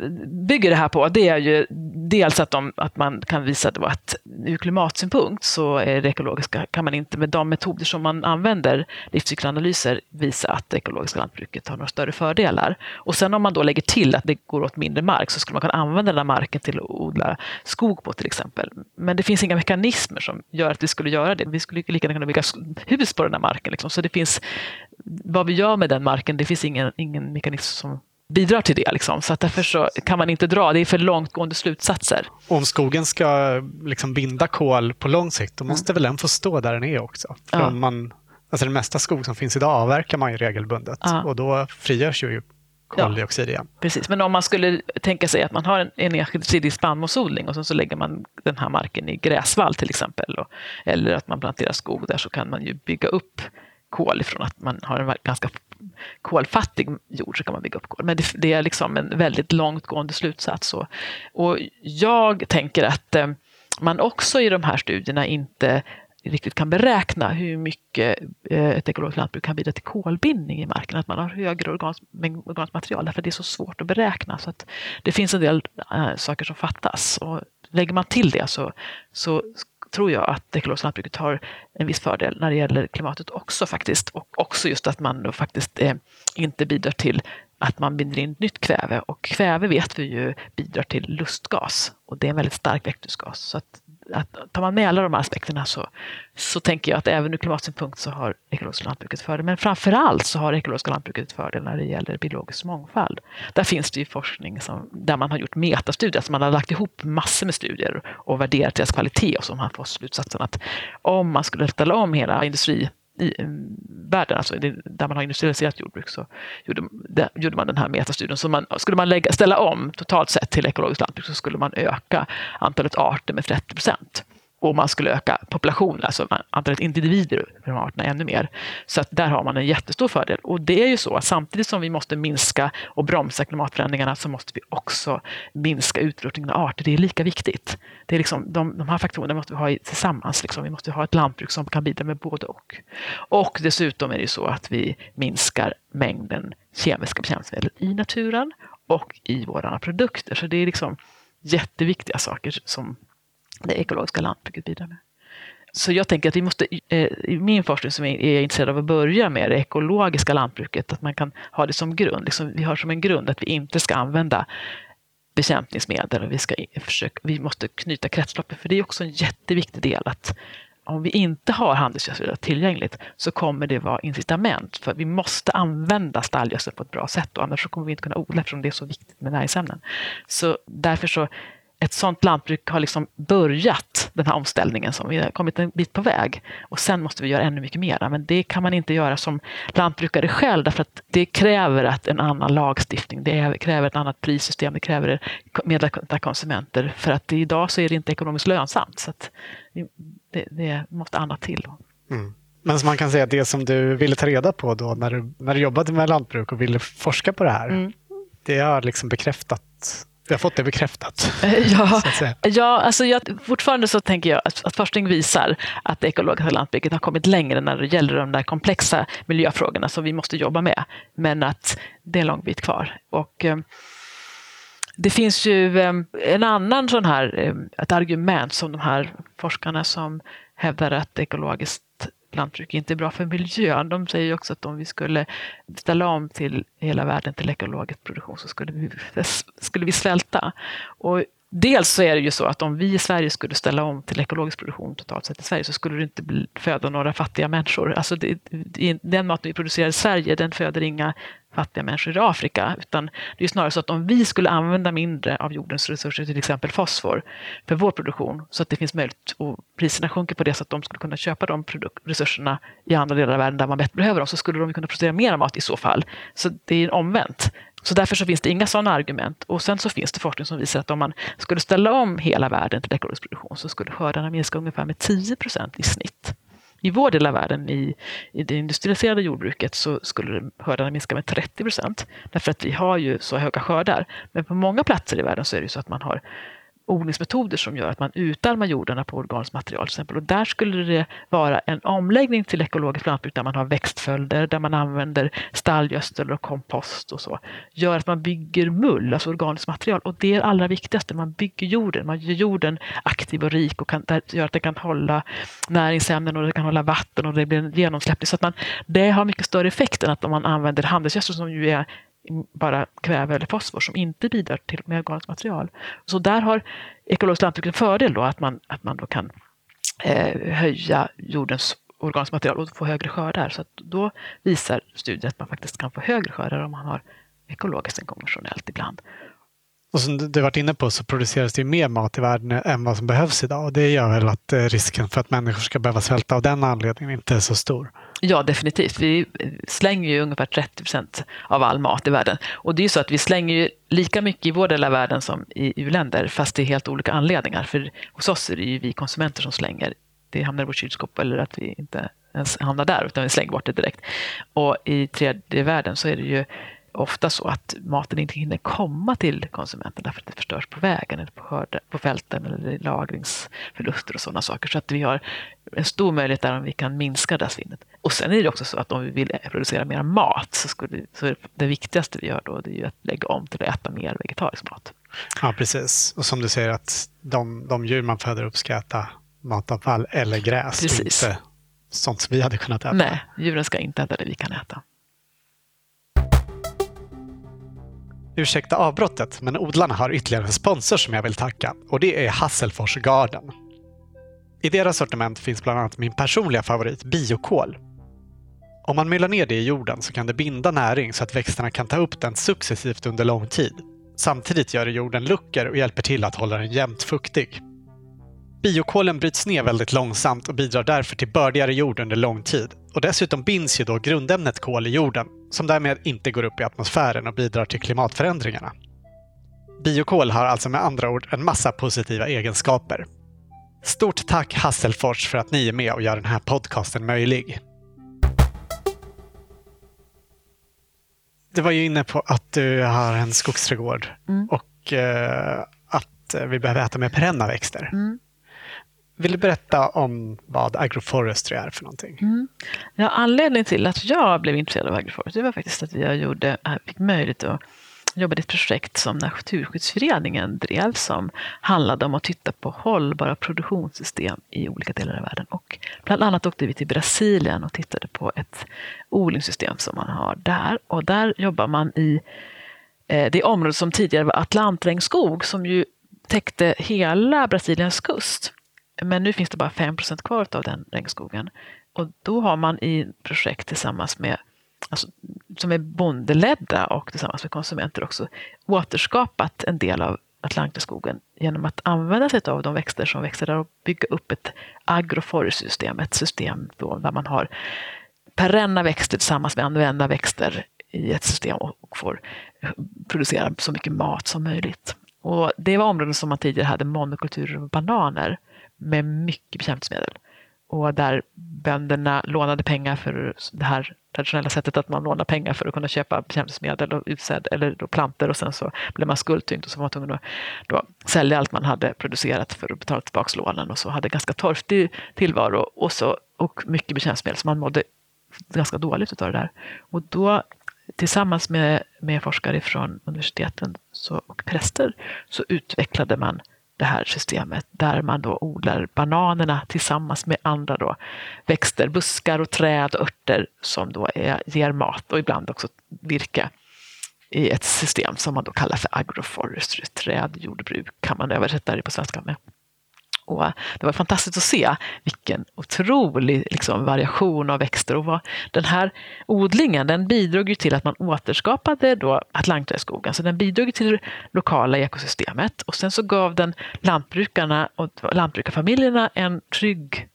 Speaker 2: bygger det här på, det är ju dels att, de, att man kan visa då att ur klimatsynpunkt så är det ekologiska, kan man inte med de metoder som man använder, livscykelanalyser, visa att det ekologiska lantbruket har några större fördelar. Och sen om man då lägger till att det går åt mindre mark så skulle man kunna använda den här marken till att odla skog på till exempel. Men det finns inga mekanismer som gör att vi skulle göra det. Vi skulle lika gärna kunna bygga hus på den här marken. Liksom. Så det finns, vad vi gör med den marken, det finns ingen, ingen mekanism som bidrar till det. Liksom. Så att därför så kan man inte dra, det är för långtgående slutsatser.
Speaker 1: om skogen ska liksom binda kol på lång sikt, då måste väl den få stå där den är också. För
Speaker 2: Ja.
Speaker 1: om man, alltså den mesta skog som finns idag avverkar man ju regelbundet
Speaker 2: Ja.
Speaker 1: och då frigörs ju koldioxid igen.
Speaker 2: Precis, men om man skulle tänka sig att man har en, en ensidig spannmålsodling och sen så lägger man den här marken i gräsvall till exempel. Och, eller att man planterar skog där så kan man ju bygga upp kol ifrån att man har en ganska kolfattig jord så kan man bygga upp kol. Men det, det är liksom en väldigt långtgående slutsats. Och, och jag tänker att eh, man också i de här studierna inte riktigt kan beräkna hur mycket eh, ett ekologiskt lantbruk kan bidra till kolbindning i marken. Att man har högre organs, mängd organiskt material därför att det är så svårt att beräkna. Så att det finns en del äh, saker som fattas. Och lägger man till det så, så tror jag att det ekologiska lantbruket har en viss fördel när det gäller klimatet också faktiskt. Och också just att man då faktiskt eh, inte bidrar till att man binder in nytt kväve. Och kväve vet vi ju bidrar till lustgas och det är en väldigt stark växthusgas. Så att, tar man med alla de här aspekterna så, så tänker jag att även ur klimatsynpunkt så har ekologiska lantbruket fördel. Men framför allt så har ekologiska lantbruket fördel när det gäller biologisk mångfald. Där finns det ju forskning som, där man har gjort metastudier, alltså man har lagt ihop massor med studier och värderat deras kvalitet och så har man fått slutsatsen att om man skulle ställa om hela industri i världen, alltså där man har industrialiserat jordbruk, så gjorde, där gjorde man den här metastudien. Så man, skulle man lägga, ställa om totalt sett till ekologiskt lantbruk så skulle man öka antalet arter med 30 procent. Och man skulle öka populationen, alltså antalet individer i de arterna ännu mer. Så att där har man en jättestor fördel. Och det är ju så att samtidigt som vi måste minska och bromsa klimatförändringarna så måste vi också minska utrotningen av arter. Det är lika viktigt. Det är liksom, de, de här faktorerna måste vi ha tillsammans. Liksom. Vi måste ha ett lantbruk som kan bidra med både och. Och dessutom är det ju så att vi minskar mängden kemiska bekämpningsmedel i naturen och i våra produkter. Så det är liksom jätteviktiga saker som det ekologiska lantbruket bidrar med. Så jag tänker att vi måste, eh, i min forskning som är jag intresserad av att börja med det ekologiska lantbruket, att man kan ha det som grund. Liksom, vi har som en grund att vi inte ska använda bekämpningsmedel och vi, ska försöka, vi måste knyta kretsloppet, för det är också en jätteviktig del att om vi inte har handelsgödsel tillgängligt så kommer det vara incitament för vi måste använda stallgödsel på ett bra sätt och annars så kommer vi inte kunna odla eftersom det är så viktigt med näringsämnen. Så därför så ett sådant lantbruk har liksom börjat den här omställningen, som vi har kommit en bit på väg. Och sen måste vi göra ännu mycket mer. Men det kan man inte göra som lantbrukare själv, därför att det kräver att en annan lagstiftning, det kräver ett annat prissystem, det kräver medvetna konsumenter. För att idag så är det inte ekonomiskt lönsamt. Så det, det måste annat till. Mm.
Speaker 1: Men som man kan säga, det som du ville ta reda på då när du, när du jobbade med lantbruk och ville forska på det här, mm. det har liksom bekräftat vi har fått det bekräftat.
Speaker 2: Ja, ja alltså jag, fortfarande så tänker jag att, att forskning visar att det ekologiska lantbruket har kommit längre när det gäller de där komplexa miljöfrågorna som vi måste jobba med. Men att det är en lång bit kvar. Och, eh, det finns ju eh, en annan sån här, eh, ett argument som de här forskarna som hävdar att ekologiskt lantbruk inte är bra för miljön. De säger också att om vi skulle ställa om till hela världen till ekologisk produktion så skulle vi, skulle vi svälta. Och Dels så är det ju så att om vi i Sverige skulle ställa om till ekologisk produktion totalt sett i Sverige så skulle det inte föda några fattiga människor. Alltså det, den mat vi producerar i Sverige den föder inga fattiga människor i Afrika. Utan det är snarare så att om vi skulle använda mindre av jordens resurser, till exempel fosfor, för vår produktion så att det finns möjlighet och priserna sjunker på det så att de skulle kunna köpa de resurserna i andra delar av världen där man bättre behöver dem, så skulle de kunna producera mer mat i så fall. Så det är omvänt. Så därför så finns det inga sådana argument. Och sen så finns det forskning som visar att om man skulle ställa om hela världen till ekologisk produktion så skulle skördarna minska ungefär med 10 procent i snitt. I vår del av världen, i, i det industrialiserade jordbruket, så skulle skördarna minska med 30 procent. Därför att vi har ju så höga skördar. Men på många platser i världen så är det så att man har odlingsmetoder som gör att man utarmar jordarna på organiskt material. Till exempel. Och där skulle det vara en omläggning till ekologiskt lantbruk där man har växtföljder, där man använder stallgödsel och kompost och så. Gör att man bygger mull, alltså organiskt material. Och det är det allra viktigaste, man bygger jorden. Man gör jorden aktiv och rik och kan, gör att den kan hålla näringsämnen och det kan hålla vatten och det blir genomsläppligt. Så att man, det har mycket större effekt än att om man använder handelsgödsel som ju är bara kväve eller fosfor som inte bidrar till med organiskt material. Så där har ekologiskt lantbruk en fördel då att man, att man då kan eh, höja jordens organiskt material och få högre skördar. Så då visar studier att man faktiskt kan få högre skördar om man har ekologiskt än konventionellt ibland.
Speaker 1: Och som du varit inne på så produceras det mer mat i världen än vad som behövs idag. Och det gör väl att eh, risken för att människor ska behöva svälta av den anledningen inte är så stor.
Speaker 2: Ja, definitivt. Vi slänger ju ungefär 30 procent av all mat i världen. Och det är ju så att vi slänger ju lika mycket i vår del av världen som i u-länder, fast det är helt olika anledningar. För hos oss är det ju vi konsumenter som slänger. Det hamnar i vårt kylskåp eller att vi inte ens hamnar där, utan vi slänger bort det direkt. Och i tredje världen så är det ju ofta så att maten inte hinner komma till konsumenten därför att det förstörs på vägen, eller på, skörde, på fälten eller lagringsförluster och sådana saker. Så att vi har en stor möjlighet där om vi kan minska det svinnet. Och sen är det också så att om vi vill producera mer mat så, skulle, så är det viktigaste vi gör då det är ju att lägga om till att äta mer vegetarisk mat.
Speaker 1: Ja, precis. Och som du säger att de, de djur man föder upp ska äta matavfall eller gräs, precis. inte sånt som vi hade kunnat äta.
Speaker 2: Nej, djuren ska inte äta det vi kan äta.
Speaker 1: Ursäkta avbrottet, men odlarna har ytterligare en sponsor som jag vill tacka och det är Hasselfors Garden. I deras sortiment finns bland annat min personliga favorit, biokol. Om man myllar ner det i jorden så kan det binda näring så att växterna kan ta upp den successivt under lång tid. Samtidigt gör det jorden luckor och hjälper till att hålla den jämnt fuktig. Biokolen bryts ner väldigt långsamt och bidrar därför till bördigare jord under lång tid. Och dessutom binds ju då grundämnet kol i jorden, som därmed inte går upp i atmosfären och bidrar till klimatförändringarna. Biokol har alltså med andra ord en massa positiva egenskaper. Stort tack Hasselfors för att ni är med och gör den här podcasten möjlig. Du var ju inne på att du har en skogsträdgård mm. och eh, att vi behöver äta mer perenna växter. Mm. Vill du berätta om vad agroforestry är för någonting? Mm.
Speaker 2: Ja, anledningen till att jag blev intresserad av agroforestry var faktiskt att jag gjorde, eh, fick möjlighet att jobba i ett projekt som Naturskyddsföreningen drev som handlade om att titta på hållbara produktionssystem i olika delar av världen. Och bland annat åkte vi till Brasilien och tittade på ett odlingssystem som man har där. Och där jobbar man i eh, det område som tidigare var atlantregnskog som ju täckte hela Brasiliens kust. Men nu finns det bara 5% kvar av den regnskogen. Och då har man i projekt tillsammans med alltså, som är bondeledda och tillsammans med konsumenter också återskapat en del av Atlantskogen genom att använda sig av de växter som växer där och bygga upp ett agroforestsystem, ett system där man har perenna växter tillsammans med använda växter i ett system och får producera så mycket mat som möjligt. Och det var områden som man tidigare hade monokulturer och bananer med mycket bekämpningsmedel. Och där bönderna lånade pengar för det här traditionella sättet att man lånar pengar för att kunna köpa bekämpningsmedel och utsäd eller då planter och sen så blev man skuldtyngd och så var man tvungen att då sälja allt man hade producerat för att betala tillbaka lånen och så hade ganska torftig tillvaro och, så, och mycket bekämpningsmedel så man mådde ganska dåligt utav det där. Och då tillsammans med, med forskare från universiteten så, och präster så utvecklade man det här systemet där man då odlar bananerna tillsammans med andra då växter, buskar och träd och örter som då är, ger mat och ibland också virke i ett system som man då kallar för agroforestry, trädjordbruk kan man översätta det på svenska med. Och det var fantastiskt att se vilken otrolig liksom, variation av växter. Och vad, den här odlingen den bidrog ju till att man återskapade då Så den bidrog till det lokala ekosystemet. Och sen så gav den lantbrukarna och lantbrukarfamiljerna en trygg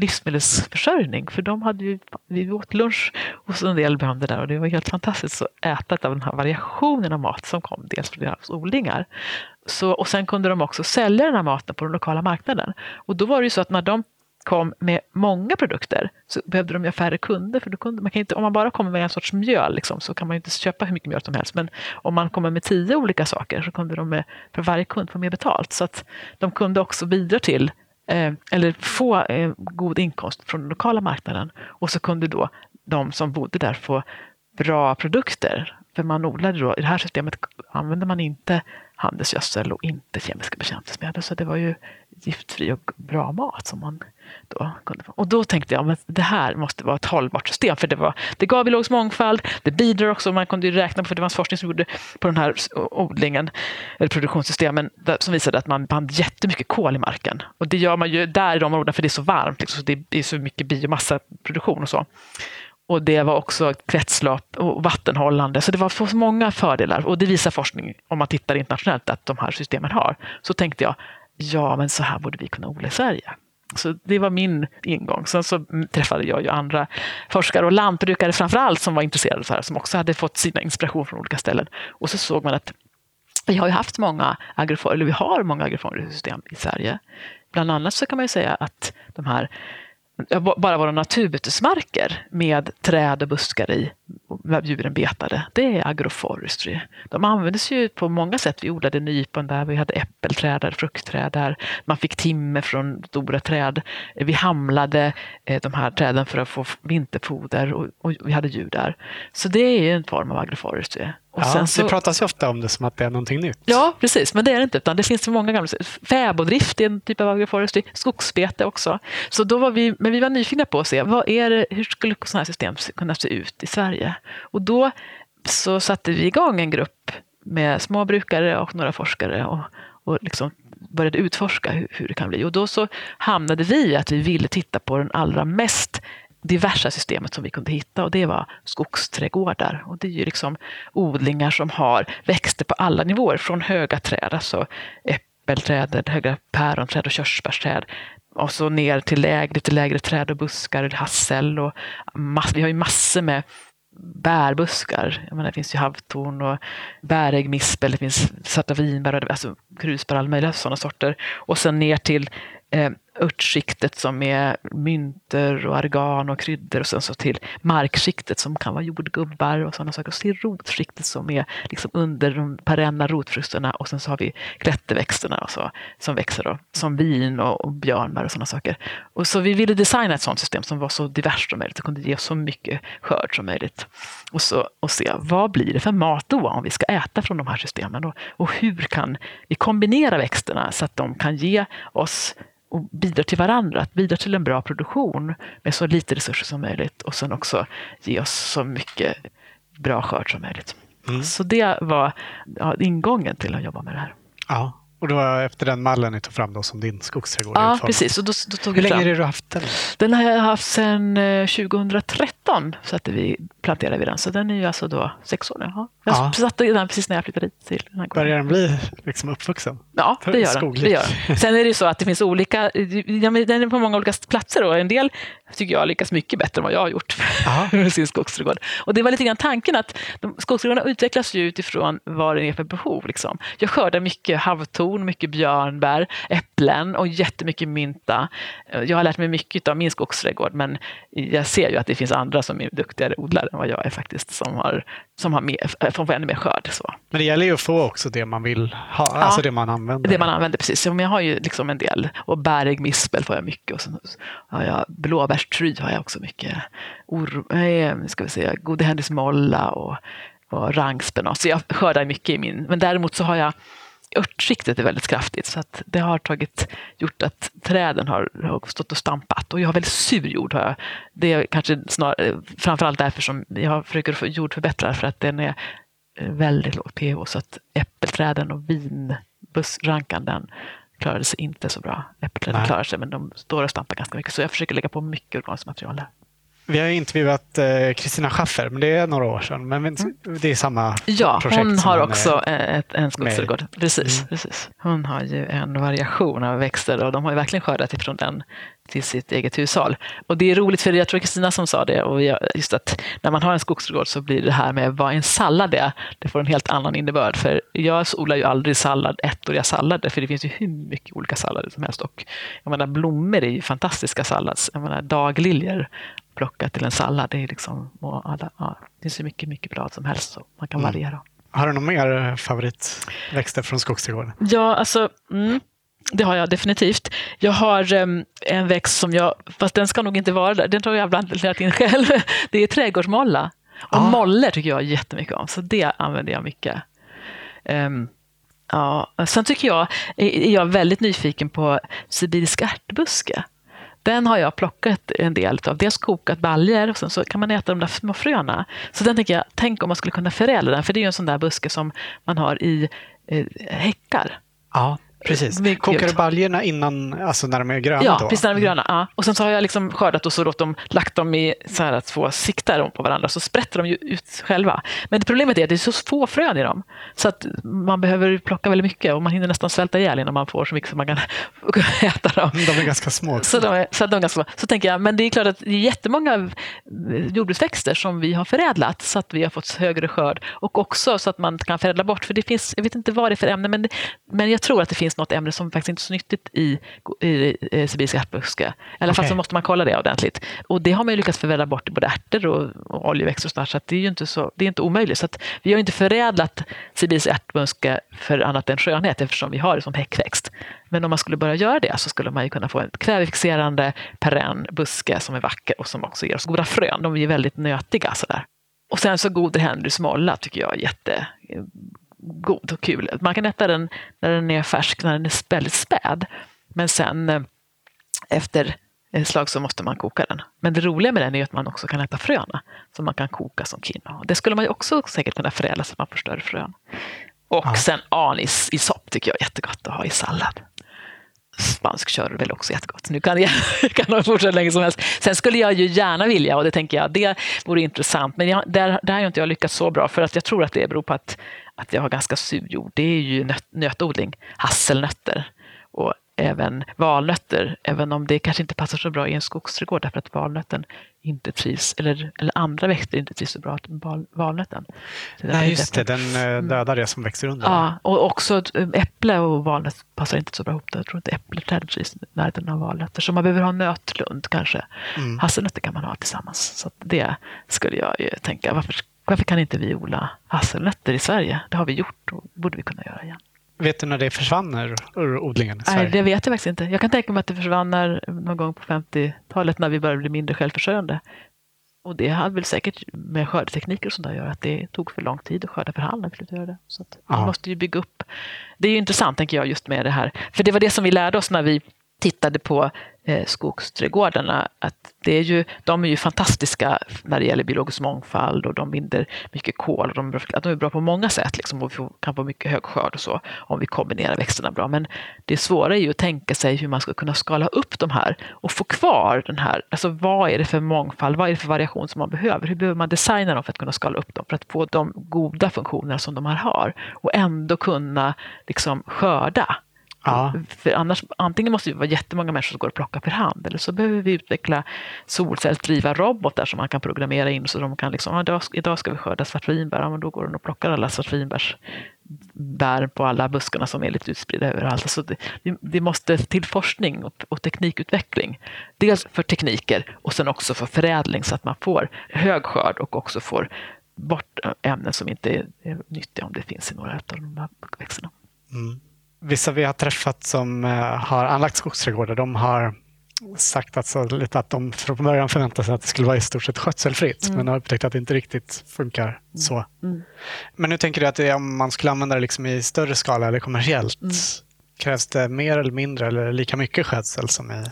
Speaker 2: livsmedelsförsörjning. För de hade ju, vi åt lunch hos en del bönder där och det var helt fantastiskt att äta av den här variationen av mat som kom dels från deras odlingar. Så, och sen kunde de också sälja den här maten på den lokala marknaden. Och då var det ju så att när de kom med många produkter så behövde de ju färre kunder. För då kunde, man kan inte, om man bara kommer med en sorts mjöl liksom, så kan man ju inte köpa hur mycket mjöl som helst. Men om man kommer med tio olika saker så kunde de med, för varje kund få mer betalt. Så att de kunde också bidra till eh, eller få eh, god inkomst från den lokala marknaden. Och så kunde då de som bodde där få bra produkter. För man odlade då, i det här systemet använde man inte handelsgödsel och inte kemiska bekämpningsmedel. Så det var ju giftfri och bra mat som man då kunde få. Och då tänkte jag att det här måste vara ett hållbart system. För det, var, det gav biologisk mångfald, det bidrar också, man kunde ju räkna på, för det var forskning som gjorde på den här odlingen, eller produktionssystemen, som visade att man band jättemycket kol i marken. Och det gör man ju där i de områdena för det är så varmt, liksom, så det är så mycket biomassaproduktion och så. Och det var också kretslopp och vattenhållande. Så det var så många fördelar. Och det visar forskning, om man tittar internationellt, att de här systemen har. Så tänkte jag, ja men så här borde vi kunna odla i Sverige. Så det var min ingång. Sen så träffade jag ju andra forskare och lantbrukare framför allt som var intresserade av det här, som också hade fått sina inspiration från olika ställen. Och så såg man att vi har ju haft många eller vi har många agrofoniska i Sverige. Bland annat så kan man ju säga att de här bara våra naturbetesmarker med träd och buskar i, djuren betade, det är agroforestry. De användes ju på många sätt. Vi odlade nypon där, vi hade äppelträd där, fruktträd där. Man fick timmer från stora träd. Vi hamlade eh, de här träden för att få vinterfoder och, och vi hade djur där. Så det är en form av agroforestry.
Speaker 1: Och ja, så, det pratas ju ofta om det som att det är någonting nytt.
Speaker 2: Ja, precis. Men det är det inte. Utan det finns så många gamla... Fäbodrift är en typ av agroforestry. Skogsbete också. Så då var vi, men vi var nyfikna på att se vad är det, hur skulle sådana här system kunna se ut i Sverige? Och då så satte vi igång en grupp med småbrukare och några forskare och, och liksom började utforska hur, hur, det kan bli. Och då så hamnade vi i att vi ville titta på den allra mest diversa systemet som vi kunde hitta och det var skogsträdgårdar. Och det är ju liksom odlingar som har växter på alla nivåer, från höga träd, alltså äppelträd, höga päronträd och körsbärsträd, och så ner till lägre, lite lägre träd och buskar, hassel och mass, vi har ju massor med bärbuskar. Jag menar, det finns ju havtorn och bäräggmispel, det finns svarta vinbär, alltså krusbär, alla möjliga sådana sorter. Och sen ner till eh, örtskiktet som är mynter och argan och kryddor och sen så till markskiktet som kan vara jordgubbar och sådana saker. Och så till rotskiktet som är liksom under de perenna rotfrukterna och sen så har vi klätterväxterna och så, som växer då, som vin och, och björnbär och sådana saker. Och så vi ville designa ett sådant system som var så diverst som möjligt och kunde ge så mycket skörd som möjligt. Och, så, och se vad blir det för mat då om vi ska äta från de här systemen och, och hur kan vi kombinera växterna så att de kan ge oss och bidra till varandra, att bidra till en bra produktion med så lite resurser som möjligt och sen också ge oss så mycket bra skörd som möjligt. Mm. Så det var ja, ingången till att jobba med det här.
Speaker 1: Ja, Och det var efter den mallen ni tog fram då som din skogsträdgård
Speaker 2: Ja, precis. Och då, då tog
Speaker 1: Hur länge
Speaker 2: fram.
Speaker 1: har du haft den?
Speaker 2: Den har jag haft sedan eh, 2013. Så att vi planterade vi den. Så den är ju alltså då sex år nu. Ja. Jag
Speaker 1: Ja.
Speaker 2: satte den precis när jag flyttade hit till den här gården.
Speaker 1: Börjar den bli liksom uppvuxen?
Speaker 2: Ja, det gör, den. Det gör den. Sen är det ju så att det finns olika, den är på många olika platser och en del tycker jag lyckas mycket bättre än vad jag har gjort med sin skogsträdgård. Och det var lite grann tanken att skogsträdgårdarna utvecklas ju utifrån vad det är för behov. Liksom. Jag skördar mycket havtorn, mycket björnbär, äpplen och jättemycket mynta. Jag har lärt mig mycket av min skogsträdgård men jag ser ju att det finns andra som är duktigare odlare än vad jag är faktiskt som har, som har mer, får ännu mer skörd. Så.
Speaker 1: Men det gäller ju att få också det man vill ha, alltså det man använder.
Speaker 2: Det man använder precis. Men jag har ju liksom en del. Och bärig mispel får jag mycket. Och sen har jag blåbärstry har jag också mycket. Or, eh, ska vi säga, gode Henrys molla och, och rangspenat. Så jag skördar mycket i min. Men däremot så har jag örtskiktet är väldigt kraftigt så att det har tagit, gjort att träden har, har stått och stampat och jag har väldigt sur jord. Har jag. Det är kanske snarare, framförallt därför som jag försöker få jordförbättra för att den är eh, väldigt låg pH så att äppelträden och vinbussrankan den klarade sig inte så bra. Äppelträden klarar sig men de står och stampar ganska mycket så jag försöker lägga på mycket organiskt material där.
Speaker 1: Vi har ju intervjuat eh, Kristina Schaffer, men det är några år sedan. Men men det är samma
Speaker 2: Ja,
Speaker 1: projekt
Speaker 2: hon har
Speaker 1: är-
Speaker 2: också eh, ett, en skogsträdgård. Precis,
Speaker 1: Mm.
Speaker 2: precis. Hon har ju en variation av växter och de har ju verkligen skördat ifrån den till sitt eget hushåll. Och det är roligt för jag tror Kristina som sa det, och jag, just att när man har en skogsträdgård så blir det här med vad en sallad är, det får en helt annan innebörd. För jag odlar ju aldrig sallad, ettåriga sallader, för det finns ju hur mycket olika sallader som helst. Och jag menar, blommor är ju fantastiska sallads. Jag menar, dagliljor plockat till en sallad, det är liksom, alla, ja, det finns ju mycket, mycket blad som helst, så man kan
Speaker 1: Mm.
Speaker 2: variera.
Speaker 1: Har du några mer eh, favoritväxter från skogsträdgården?
Speaker 2: Ja, alltså, mm, det har jag definitivt. Jag har em, en växt som jag, fast den ska nog inte vara där, den har jag planterat in själv. Det är trädgårdsmolla. Och
Speaker 1: Ah.
Speaker 2: moller tycker jag jättemycket om, så det använder jag mycket. Em, ja, sen tycker jag, är är jag väldigt nyfiken på sibirisk ärtbuske. Den har jag plockat en del av. Dels kokat baljor och sen så kan man äta de där små fröna. Så den tänker jag, tänk om man skulle kunna förädla den, för det är ju en sån där buske som man har i eh, häckar.
Speaker 1: Ja, precis. Kokar du baljorna innan, alltså när de är gröna?
Speaker 2: Ja,
Speaker 1: då?
Speaker 2: precis när de är gröna. Ja. Och sen så har jag liksom skördat och så låt dem, lagt dem i så här att få sikta dem på varandra, så sprätter de ut själva. Men det problemet är att det är så få frön i dem, så att man behöver plocka väldigt mycket och man hinner nästan svälta ihjäl innan man får så mycket som man kan äta dem.
Speaker 1: Mm, De är ganska små.
Speaker 2: Så, de är, så, de är ganska, så tänker jag, men det är klart att det är jättemånga eh, jordbruksväxter som vi har förädlat så att vi har fått högre skörd och också så att man kan förädla bort. För det finns, jag vet inte vad det är för ämne, men, men jag tror att det finns något ämne som faktiskt inte är så nyttigt i, i, i sibirisk ärtbuske. I alla fall
Speaker 1: Okej.
Speaker 2: så måste man kolla det ordentligt. Och det har man ju lyckats förädla bort i både ärtor och, och oljeväxter och sådär, så det är ju inte, så, det är inte omöjligt. Så vi har inte förädlat sibirisk ärtbuske för annat än skönhet eftersom vi har det som häckväxt. Men om man skulle börja göra det så skulle man ju kunna få en kvävefixerande perenn buske som är vacker och som också ger oss goda frön. De är ju väldigt nötiga sådär. Och sen så Gode Henrys molla tycker jag är jätte eh, god och kul. Man kan äta den när den är färsk, när den är väldigt späd. Men sen eh, efter ett slag så måste man koka den. Men det roliga med den är att man också kan äta fröna som man kan koka som quinoa. Det skulle man ju också säkert kunna förädla så att man får större frön. Och
Speaker 1: Ja.
Speaker 2: sen anis i sopp tycker jag är jättegott att ha i sallad. Spansk kör är väl också jättegott. Nu kan jag kan de fortsätta länge som helst. Sen skulle jag ju gärna vilja, och det tänker jag, det vore intressant. Men jag, där, där har jag inte jag lyckats så bra, för att jag tror att det beror på att, att jag har ganska sur jord. Det är ju nöt, nötodling, hasselnötter och även valnötter, även om det kanske inte passar så bra i en skogsträdgård därför att valnötten inte trivs, eller, eller andra växter inte trivs så bra med val, valnöten.
Speaker 1: Nej, just det. Den eh, dödar det som växer under.
Speaker 2: Ja, och också eh, äpple och valnöt passar inte så bra ihop. Jag tror inte äppelträd trivs i närheten av valnötter. Så man behöver ha nötlund kanske.
Speaker 1: Mm.
Speaker 2: Hasselnötter kan man ha tillsammans. Så det skulle jag ju tänka. Varför, varför kan inte vi odla hasselnötter i Sverige? Det har vi gjort och borde vi kunna göra igen.
Speaker 1: Vet du när det försvann ur, odlingen i
Speaker 2: Nej,
Speaker 1: Sverige?
Speaker 2: det vet jag faktiskt inte. Jag kan tänka mig att det försvann någon gång på 50-talet när vi började bli mindre självförsörjande. Och det hade väl säkert med skördetekniker och sånt att göra, att det tog för lång tid att skörda för hand göra det. Så att
Speaker 1: Ja.
Speaker 2: måste ju bygga upp. Det är ju intressant, tänker jag, just med det här. För det var det som vi lärde oss när vi tittade på eh, skogsträdgårdarna att det är ju, de är ju fantastiska när det gäller biologisk mångfald och de binder mycket kol. Och de, de är bra på många sätt liksom, och vi kan få mycket hög skörd och så om vi kombinerar växterna bra. Men det svåra är ju att tänka sig hur man ska kunna skala upp de här och få kvar den här, alltså vad är det för mångfald, vad är det för variation som man behöver? Hur behöver man designa dem för att kunna skala upp dem för att få de goda funktioner som de här har och ändå kunna liksom skörda Ja. För annars, antingen måste det vara jättemånga människor som går och plockar för hand eller så behöver vi utveckla solcellsdriva robotar som man kan programmera in så de kan liksom, idag, idag ska vi skörda svartvinbär, ja, men då går de och plockar alla svartvinbärsbär på alla buskarna som är lite utspridda överallt. Så det, det måste till forskning och, och, teknikutveckling. Dels för tekniker och sen också för förädling så att man får hög skörd och också får bort ämnen som inte är, är nyttiga om det finns i några av de här växterna. Mm
Speaker 1: vissa vi har träffat som eh, har anlagt skogsträdgårdar, de har sagt att, så, lite att de från början förväntade sig att det skulle vara i stort sett skötselfritt, mm. men har upptäckt att det inte riktigt funkar mm. så. Mm. Men nu tänker du att det, om man skulle använda det liksom i större skala eller kommersiellt, mm. krävs det mer eller mindre eller lika mycket skötsel som i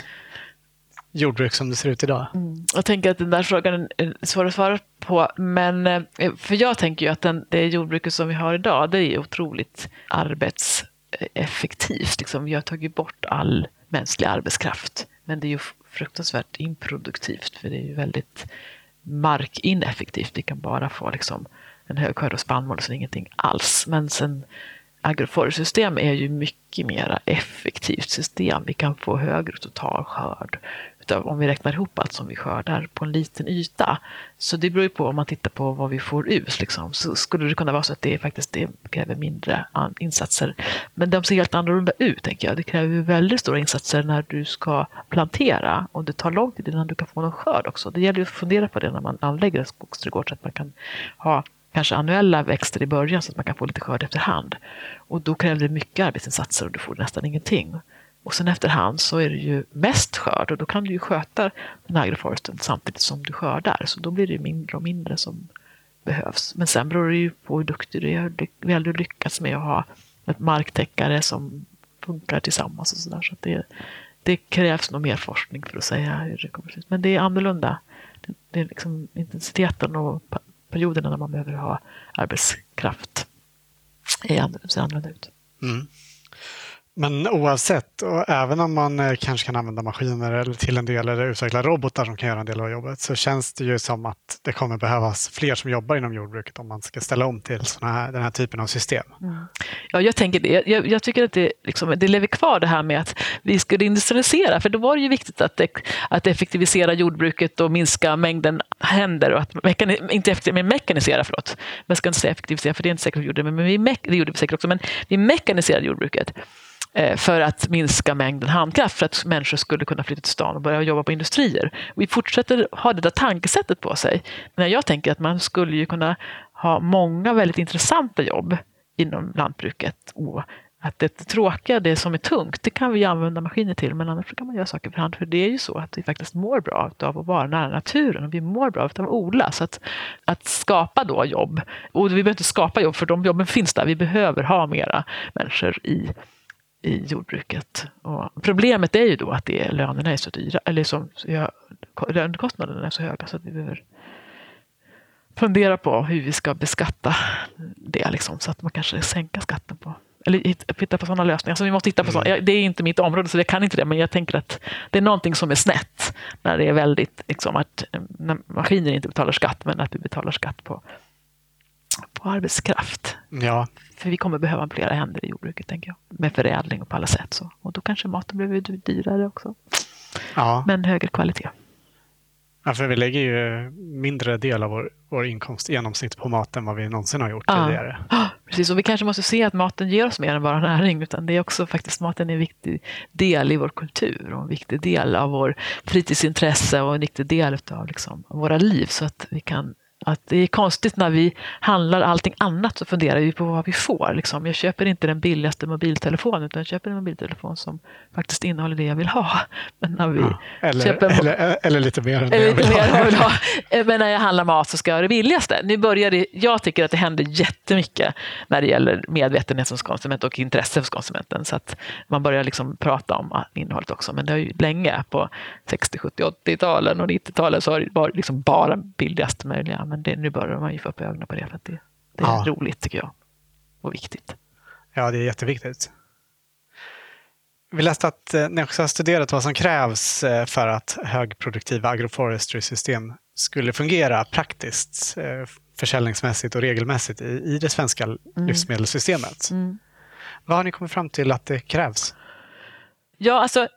Speaker 1: jordbruk som det ser ut idag?
Speaker 2: Mm. Jag tänker att den där frågan är svår att svara på. Men, eh, för jag tänker ju att den, det jordbruket som vi har idag, det är otroligt arbets effektivt. Liksom. Vi har tagit bort all mänsklig arbetskraft. Men det är ju fruktansvärt improduktivt för det är ju väldigt markineffektivt. Vi kan bara få liksom, en hög skörd av spannmål och sen ingenting alls. Men sen agroforsystem är ju mycket mer effektivt system. Vi kan få högre totalskörd utav, om vi räknar ihop allt som vi skördar på en liten yta. Så det beror ju på om man tittar på vad vi får ut. Liksom. Så skulle det kunna vara så att det faktiskt det kräver mindre insatser. Men de ser helt annorlunda ut, tänker jag. Det kräver väldigt stora insatser när du ska plantera och det tar lång tid innan du kan få någon skörd också. Det gäller att fundera på det när man anlägger en skogsträdgård så att man kan ha kanske annuella växter i början så att man kan få lite skörd efterhand. Och då kräver det mycket arbetsinsatser och du får nästan ingenting. Och sen efterhand så är det ju mest skörd och då kan du ju sköta den här agroforesten samtidigt som du skördar. Så då blir det mindre och mindre som behövs. Men sen beror det ju på hur duktig du är, hur väl du lyckats med att ha ett marktäckare som funkar tillsammans och sådär. Så, det, det krävs nog mer forskning för att säga hur det kommer att se ut. Men det är annorlunda. Det, det är liksom intensiteten och perioderna när man behöver ha arbetskraft ser annorlunda ut. Mm.
Speaker 1: Men oavsett, och även om man eh, kanske kan använda maskiner eller till en del eller utveckla robotar som kan göra en del av jobbet så känns det ju som att det kommer behövas fler som jobbar inom jordbruket om man ska ställa om till såna här, den här typen av system. Mm.
Speaker 2: Ja, jag tänker det. Jag, jag, tycker att det, liksom, det lever kvar det här med att vi skulle industrialisera, för då var det ju viktigt att, att effektivisera jordbruket och minska mängden händer och att mekani, inte men mekanisera, förlåt. Men jag ska inte säga effektivisera, för det är inte säkert att vi gjorde det, men vi, det gjorde vi säkert också, men vi mekaniserade jordbruket. Eh, för att minska mängden handkraft för att människor skulle kunna flytta till stan och börja jobba på industrier. Vi fortsätter ha det där tankesättet på sig. Men jag tänker att man skulle ju kunna ha många väldigt intressanta jobb inom lantbruket. Och att det tråkiga, det som är tungt, det kan vi använda maskiner till, men annars kan man göra saker för hand. För det är ju så att vi faktiskt mår bra av att vara nära naturen och vi mår bra av att odla. Så att, att skapa då jobb, och vi behöver inte skapa jobb för de jobben finns där, vi behöver ha mera människor i i jordbruket. Och problemet är ju då att det, lönerna är så dyra, eller som, ja, lönekostnaderna är så höga så att vi behöver fundera på hur vi ska beskatta det, liksom, så att man kanske sänker skatten på eller hitta på sådana lösningar. Så vi måste hitta på sådana. Mm. Det är inte mitt område, så jag kan inte det, men jag tänker att det är någonting som är snett när det är väldigt, liksom, att när maskiner inte betalar skatt, men att vi betalar skatt på, på arbetskraft.
Speaker 1: Ja,
Speaker 2: för vi kommer behöva flera händer i jordbruket, tänker jag. Med förädling och på alla sätt. Så. Och då kanske maten blir dyrare också. Ja. Men högre kvalitet.
Speaker 1: Ja, för vi lägger ju mindre del av vår, vår inkomst i genomsnitt på mat än vad vi någonsin har gjort ja. tidigare.
Speaker 2: Precis, och vi kanske måste se att maten ger oss mer än bara näring, utan det är också faktiskt maten är en viktig del i vår kultur och en viktig del av vår fritidsintresse och en viktig del av liksom, våra liv så att vi kan Att det är konstigt när vi handlar allting annat så funderar vi på vad vi får. Liksom. Jag köper inte den billigaste mobiltelefonen utan jag köper en mobiltelefon som faktiskt innehåller det jag vill ha. Men när vi
Speaker 1: Ja. Eller,
Speaker 2: köper
Speaker 1: eller, eller lite mer än det jag
Speaker 2: lite
Speaker 1: vill
Speaker 2: mer
Speaker 1: ha.
Speaker 2: jag vill ha. Men när jag handlar mat så ska jag ha det billigaste. Nu börjar det, jag tycker att det händer jättemycket när det gäller medvetenhet hos konsument och intresse hos konsumenten. Så att man börjar liksom prata om ah, innehållet också. Men det har ju länge på 60, 70, 80-talen och 90-talen så har det varit liksom bara billigast möjliga. Men det, nu börjar man ju få upp ögonen på det för att det, det är
Speaker 1: Ja.
Speaker 2: roligt tycker jag. Och viktigt.
Speaker 1: Ja, det är jätteviktigt. Vi läste att eh, ni också har studerat vad som krävs eh, för att högproduktiva agroforestry-system skulle fungera praktiskt, eh, försäljningsmässigt och regelmässigt i, det svenska livsmedelssystemet.
Speaker 2: Mm.
Speaker 1: Vad har ni kommit fram till att det krävs?
Speaker 2: Ja, alltså,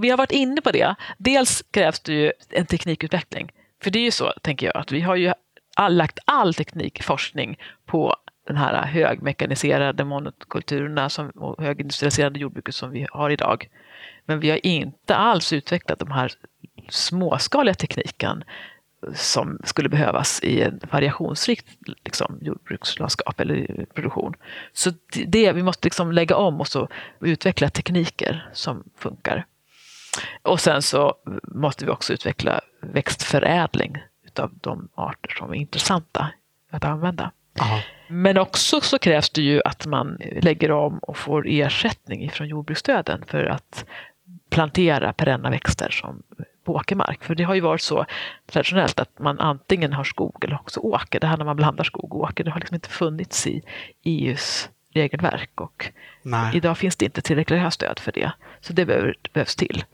Speaker 2: vi har varit inne på det. Dels krävs det ju en teknikutveckling. För det är ju så, tänker jag, att vi har ju all, lagt all teknikforskning på den här högmekaniserade monokulturerna som, och högindustrialiserade jordbruket som vi har idag. Men vi har inte alls utvecklat de här småskaliga tekniken som skulle behövas i ett variationsrikt liksom, jordbrukslandskap eller produktion. Så det- det, vi måste liksom lägga om och så utveckla tekniker som funkar. Och sen så måste vi också utveckla växtförädling utav de arter som är intressanta att använda.
Speaker 1: Aha.
Speaker 2: Men också så krävs det ju att man lägger om och får ersättning ifrån jordbruksstöden för att plantera perenna växter som på åkermark. För det har ju varit så traditionellt att man antingen har skog eller också åker. Det här när man blandar skog och åker, det har liksom inte funnits i EUs regelverk och
Speaker 1: Nej.
Speaker 2: idag finns det inte tillräckligt stöd för det. Så det behövs till.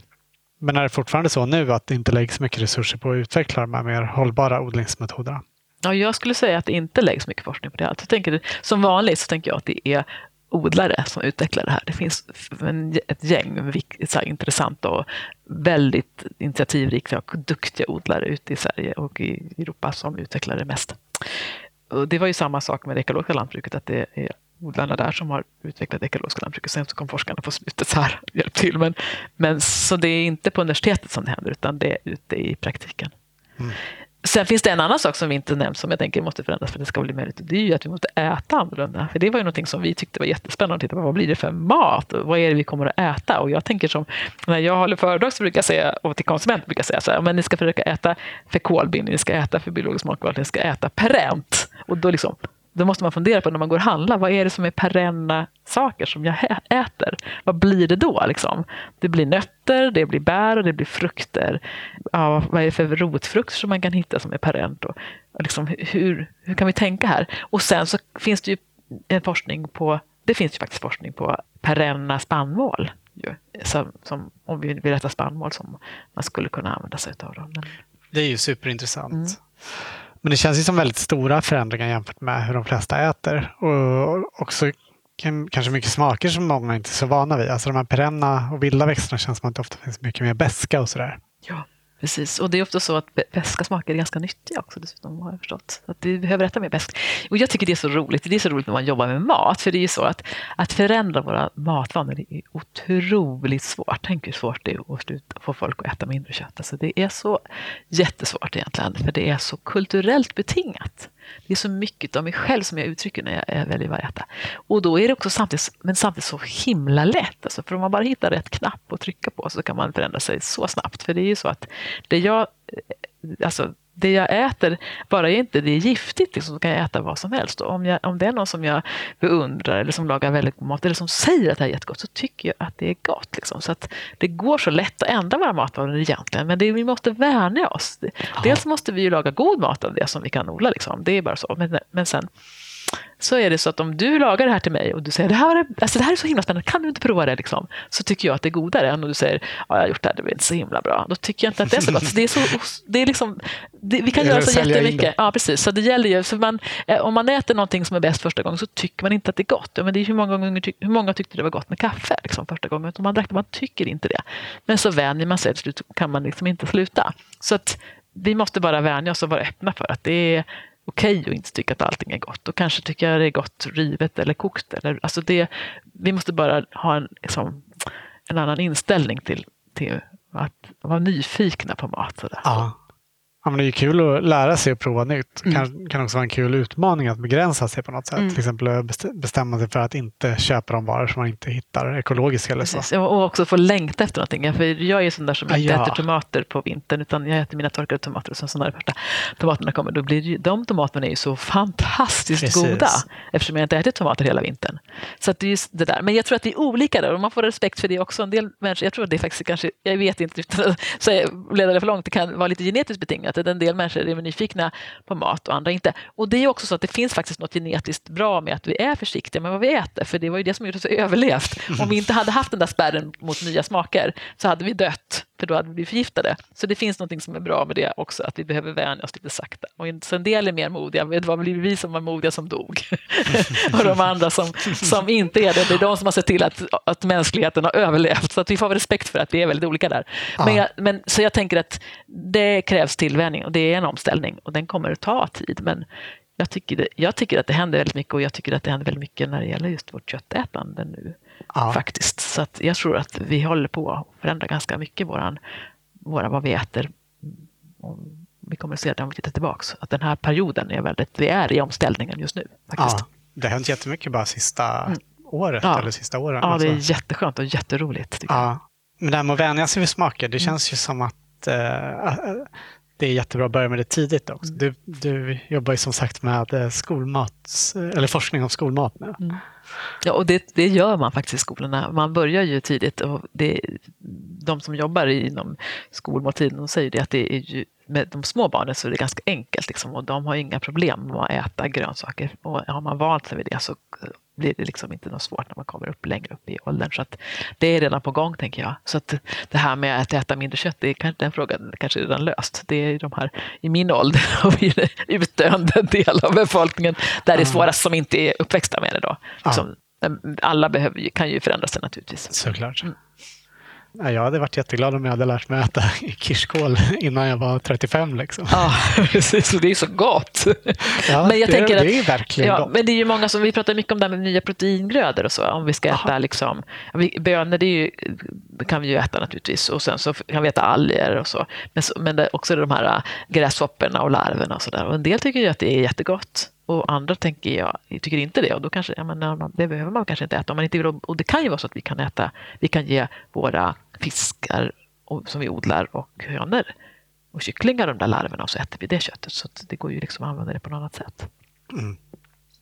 Speaker 1: Men är det fortfarande så nu att det inte läggs mycket resurser på att utveckla de här mer hållbara odlingsmetoderna?
Speaker 2: Ja, jag skulle säga att det inte läggs mycket forskning på det. Alltså, jag tänker, som vanligt så tänker jag att det är odlare som utvecklar det här. Det finns en, ett gäng så intressanta och väldigt initiativrika och duktiga odlare ute i Sverige och i Europa som utvecklar det mest. Och det var ju samma sak med det ekologiska lantbruket, att det är odlarna där som har utvecklat ekologiska lantbruket. Sen så kom forskarna på slutet så här och hjälpte till. Men, men så det är inte på universitetet som det händer, utan det är ute i praktiken. Sen finns det en annan sak som vi inte nämnt som jag tänker måste förändras för att det ska bli möjligt. Det är ju att vi måste äta annorlunda. För det var ju någonting som vi tyckte var jättespännande att titta på. Vad blir det för mat? Vad är det vi kommer att äta? Och jag tänker som, när jag håller föredrag så brukar jag säga, och till konsumenter brukar jag säga så här, men ni ska försöka äta för kolbindning, ni ska äta för biologisk mångfald, ni ska äta perent. Och då liksom, då måste man fundera på när man går och handlar, vad är det som är perenna saker som jag äter? Vad blir det då? Liksom? Det blir nötter, det blir bär och det blir frukter. Ja, vad är det för rotfrukt som man kan hitta som är perent? Och, liksom, hur, hur kan vi tänka här? Och sen så finns det ju en forskning på, det finns ju faktiskt forskning på perenna spannmål. Ju, som, som, om vi vill äta spannmål som man skulle kunna använda sig av. Dem.
Speaker 1: Det är ju superintressant.
Speaker 2: Mm.
Speaker 1: Men det känns ju som väldigt stora förändringar jämfört med hur de flesta äter. Och också kanske mycket smaker som många inte är så vana vid. Alltså de här perenna och vilda växterna känns som att det ofta finns mycket mer beska och sådär.
Speaker 2: Ja, precis. Och det är ofta så att beska smaker är ganska nyttiga också dessutom, har jag förstått. Att vi behöver äta mer besk. Och jag tycker det är så roligt. Det är så roligt när man jobbar med mat. För det är ju så att, att förändra våra matvanor är otroligt svårt. Tänk hur svårt det är att sluta, få folk att äta mindre kött. Alltså det är så jättesvårt egentligen. För det är så kulturellt betingat. Det är så mycket av mig själv som jag uttrycker när jag väljer vad jag äter. Och då är det också samtidigt, men samtidigt så himla lätt. Alltså för om man bara hittar rätt knapp att trycka på så kan man förändra sig så snabbt. För det är ju så att det jag, eh, alltså, det jag äter, bara inte det är giftigt, liksom, så kan jag äta vad som helst. Och om, jag, om det är någon som jag beundrar eller som lagar väldigt god mat eller som säger att det här är jättegott så tycker jag att det är gott. Liksom. Så att det går så lätt att ändra våra matvanor egentligen, men det, vi måste vänja oss. Dels måste vi ju laga god mat av det som vi kan odla, liksom. det är bara så. Men, men sen så är det så att om du lagar det här till mig och du säger det här är, alltså det här är så himla spännande, kan du inte prova det? Liksom? Så tycker jag att det är godare än om du säger ja, jag har gjort det här, det blir inte så himla bra. Då tycker jag inte att det är så gott. Så det är så, det är liksom, det, vi kan göra så jättemycket. Ja, precis. Så det gäller ju, så man, eh, om man äter någonting som är bäst första gången så tycker man inte att det är gott. Ja, men det är hur, många gånger, hur många tyckte det var gott med kaffe liksom, första gången? Utan man, drack det, man tycker inte det. Men så vänjer man sig till slut kan man liksom inte sluta. Så att vi måste bara vänja oss och vara öppna för att det är okej att inte tycka att allting är gott. Och kanske tycker jag det är gott rivet eller kokt. Eller, alltså det, vi måste bara ha en, liksom, en annan inställning till, till att vara nyfikna på mat. Sådär.
Speaker 1: Ja. Ja, men det är kul att lära sig och prova nytt.
Speaker 2: Mm.
Speaker 1: Kan, kan också vara en kul utmaning att begränsa sig på något sätt.
Speaker 2: Mm.
Speaker 1: Till exempel bestämma sig för att inte köpa de varor som man inte hittar ekologiska eller så.
Speaker 2: Precis. Och och också få längta efter någonting. För jag är ju sån där som inte
Speaker 1: ja.
Speaker 2: äter tomater på vintern utan jag äter mina torkade tomater och sen så när de första tomaterna kommer då blir det ju, de tomaterna är ju så fantastiskt
Speaker 1: Precis.
Speaker 2: goda eftersom jag inte ätit tomater hela vintern. Så det är just det där. Men jag tror att det är olika där och man får respekt för det också. En del människor, jag tror att det är faktiskt kanske, jag vet inte att säga- leda det för långt, det kan vara lite genetiskt betingat. Att en del människor är nyfikna på mat och andra inte. Och det är också så att det finns faktiskt något genetiskt bra med att vi är försiktiga med vad vi äter. För det var ju det som gjorde oss överlevt. Om vi inte hade haft den där spärren mot nya smaker så hade vi dött. För då hade vi blivit förgiftade. Så det finns något som är bra med det också, att vi behöver vänja oss lite sakta. Och en- så en del är mer modiga. Det var väl vi som var modiga som dog. och de andra som, som inte är det, det är de som har sett till att, att mänskligheten har överlevt. Så att vi får respekt för att vi är väldigt olika där. Men,
Speaker 1: Ja.
Speaker 2: jag, men, så jag tänker att det krävs tillvänjning och det är en omställning och den kommer att ta tid. Men jag tycker, det, jag tycker att det händer väldigt mycket och jag tycker att det händer väldigt mycket när det gäller just vårt köttätande nu.
Speaker 1: Ja.
Speaker 2: Faktiskt. Så jag tror att vi håller på att förändra ganska mycket våran, våra, vad vi äter. Vi kommer att se det om vi tittar tillbaka. Att den här perioden är väldigt, vi är i omställningen just nu. Faktiskt.
Speaker 1: Ja, det har hänt jättemycket bara sista året
Speaker 2: Ja.
Speaker 1: eller sista åren.
Speaker 2: Ja, det är jätteskönt och jätteroligt. Tycker
Speaker 1: ja. Men det här med att vänja sig vid smaker,
Speaker 2: Mm.
Speaker 1: det känns ju som att eh, det är jättebra att börja med det tidigt också.
Speaker 2: Mm.
Speaker 1: Du, du jobbar ju som sagt med eh, skolmat, eller forskning om skolmat nu.
Speaker 2: Ja, och det, det gör man faktiskt i skolorna. Man börjar ju tidigt. Och det, de som jobbar inom skolmåltiden de säger det att det är ju, med de små barnen så är det ganska enkelt liksom, och de har inga problem med att äta grönsaker. Och har man vant sig vid det så blir det liksom inte något svårt när man kommer upp längre upp i åldern. Så att det är redan på gång tänker jag. Så att det här med att äta mindre kött, det är, den frågan kanske är redan löst. Det är de här, i min ålder har vi en utdöende del av befolkningen där det är svårast som inte är uppväxta med det. Då. Liksom, alla behöver, kan ju förändra sig naturligtvis.
Speaker 1: Såklart.
Speaker 2: Mm.
Speaker 1: Ja, jag hade varit jätteglad om jag hade lärt mig äta kirskål innan jag var 35. Liksom.
Speaker 2: Ja, precis. Det är så gott.
Speaker 1: Ja,
Speaker 2: men jag
Speaker 1: det,
Speaker 2: tänker att,
Speaker 1: det är verkligen
Speaker 2: ja,
Speaker 1: gott.
Speaker 2: men det är ju många som, vi pratar mycket om det här med nya proteingrödor och så. Om vi ska äta liksom, bönor, det, ju, kan vi ju äta naturligtvis. Och sen så kan vi äta alger och så. Men, men också de här äh, gräshopporna och larverna och så där. Och en del tycker ju att det är jättegott. Och andra tänker jag tycker inte det. Och då kanske, ja, men, det behöver man kanske inte äta. Om man inte vill, och det kan ju vara så att vi kan äta, vi kan ge våra fiskar och, som vi odlar och hönor och kycklingar de där larverna och så äter vi det köttet. Så det går ju liksom att använda det på något annat sätt. Mm.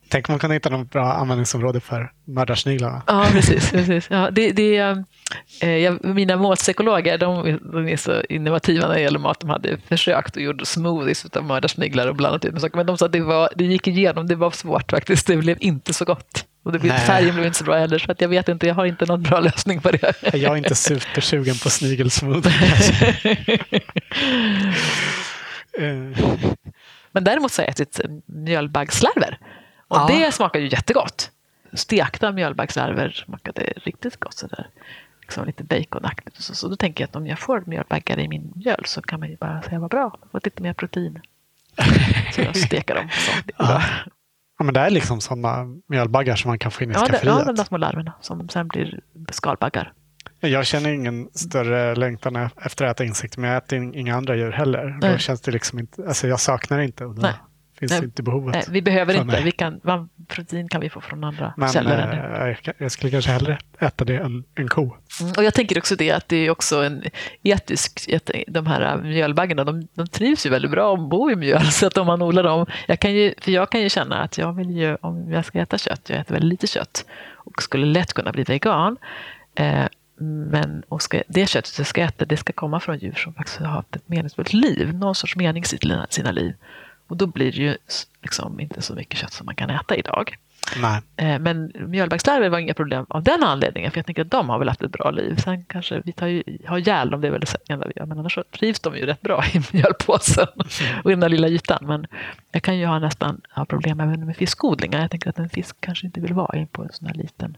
Speaker 1: Tänk om man kunde hitta något bra användningsområde för mördarsniglarna.
Speaker 2: Ja, precis. precis. Ja, det, det, eh, mina målpsykologer de, de är så innovativa när det gäller mat. De hade försökt och gjort smoothies av mördarsniglar och blandat ut med saker. Men de sa att det, var, det gick igenom, det var svårt faktiskt. Det blev inte så gott. Och det blev, färgen blev inte så bra heller. Så att jag vet inte, jag har inte någon bra lösning på det.
Speaker 1: Jag är inte supersugen på snigelsmoothie. Eh,
Speaker 2: Men däremot så har jag ätit mjölbaggslarver. Och
Speaker 1: Ja.
Speaker 2: det smakar ju jättegott. Stekta mjölbaggslarver smakade riktigt gott. Sådär. Liksom lite baconaktigt. Så, så då tänker jag att om jag får mjölbaggar i min mjöl så kan man ju bara säga vad bra, jag får lite mer protein. Så jag steker dem. Så bra.
Speaker 1: Ja, men det är liksom sådana mjölbaggar som man kan få in i
Speaker 2: Ja, det,
Speaker 1: skafferiet.
Speaker 2: ja, de där små larverna som sen blir skalbaggar.
Speaker 1: Jag känner ingen större längtan efter att äta insekter, men jag äter in- inga andra djur heller. Då
Speaker 2: Nej.
Speaker 1: känns det liksom inte, alltså jag saknar inte då
Speaker 2: Nej.
Speaker 1: Finns
Speaker 2: Nej.
Speaker 1: inte behovet.
Speaker 2: Nej, vi behöver
Speaker 1: för
Speaker 2: inte. Vi kan, man, protein kan vi få från andra
Speaker 1: Men
Speaker 2: källor.
Speaker 1: eh, jag, jag skulle kanske hellre äta det än en ko.
Speaker 2: Mm, Och jag tänker också det att det är också en etisk, de här mjölbaggarna, de, de trivs ju väldigt bra att bo i mjöl. Så att om man odlar dem, jag kan ju, för jag kan ju känna att jag vill ju, om jag ska äta kött, jag äter väldigt lite kött och skulle lätt kunna bli vegan. Eh, men och ska, det köttet jag ska äta, det ska komma från djur som faktiskt har haft ett meningsfullt liv, någon sorts mening i sina liv. Och då blir det ju liksom inte så mycket kött som man kan äta idag.
Speaker 1: Nej.
Speaker 2: Eh, Men mjölbaggslarver var inga problem av den anledningen, för jag tänker att de har väl haft ett bra liv. Sen kanske vi tar ju, har ihjäl dem, det är väl det enda vi gör, men annars så trivs de ju rätt bra i mjölpåsen och i den där lilla ytan. Men jag kan ju ha nästan ha problem även med fiskodlingar. Jag tänker att en fisk kanske inte vill vara in på en sån här liten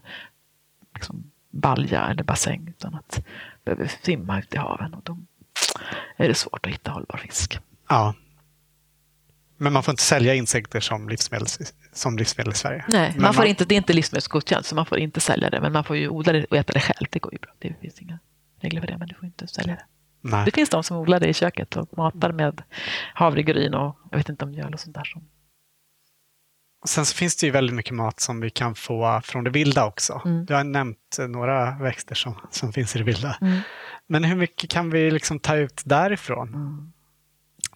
Speaker 2: liksom, balja eller bassäng, utan att behöver simma ut i haven. Och då är det svårt att hitta hållbar fisk.
Speaker 1: Ja. Men man får inte sälja insekter som livsmedel, som livsmedel i Sverige.
Speaker 2: Nej,
Speaker 1: Men
Speaker 2: man får inte, det är inte livsmedelsgodkänt, så man får inte sälja det. Men man får ju odla det och äta det själv. Det går ju bra. Det finns inga regler för det, men du får inte sälja det.
Speaker 1: Nej.
Speaker 2: Det finns de som odlar det i köket och matar med havregryn och jag vet inte om mjöl och sånt där. Som...
Speaker 1: Sen så finns det ju väldigt mycket mat som vi kan få från det vilda också.
Speaker 2: Mm.
Speaker 1: Du har nämnt några växter som, som finns i det vilda.
Speaker 2: Mm.
Speaker 1: Men hur mycket kan vi liksom ta ut därifrån?
Speaker 2: Mm.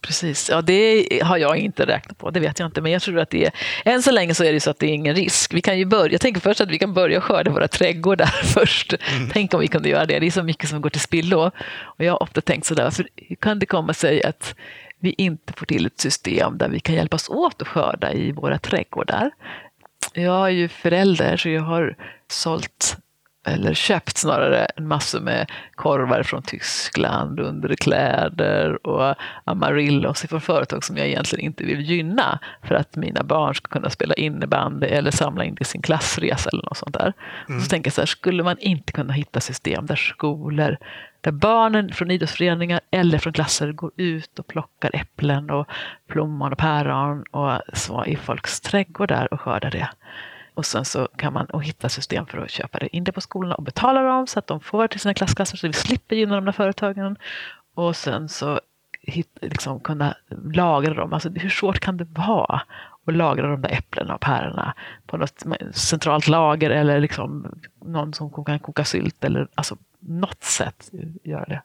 Speaker 2: Precis, ja det har jag inte räknat på, det vet jag inte. Men jag tror att det är, än så länge så är det så att det är ingen risk. Vi kan ju börja, jag tänker först att vi kan börja skörda våra trädgårdar först. Mm. Tänk om vi kunde göra det, det är så mycket som går till spillo. Och jag har ofta tänkt sådär, för hur kan det komma sig att vi inte får till ett system där vi kan hjälpas åt att skörda i våra trädgårdar? Jag är ju förälder så jag har sålt eller köpt snarare en massa med korvar från Tyskland, underkläder och Amarillos från företag som jag egentligen inte vill gynna för att mina barn ska kunna spela innebandy eller samla in till sin klassresa eller något sånt där. Mm. Så tänker jag så här, skulle man inte kunna hitta system där skolor, där barnen från idrottsföreningar eller från klasser går ut och plockar äpplen och plommon och päron och så i folks trädgårdar och skördar det. Och sen så kan man och hitta system för att köpa det in det på skolorna och betala dem så att de får till sina klassklasser så vi slipper gynna de där företagen. Och sen så hit, liksom kunna lagra dem. Alltså hur svårt kan det vara att lagra de där äpplena och pärorna på något centralt lager eller liksom någon som kan koka sylt eller alltså något sätt göra det.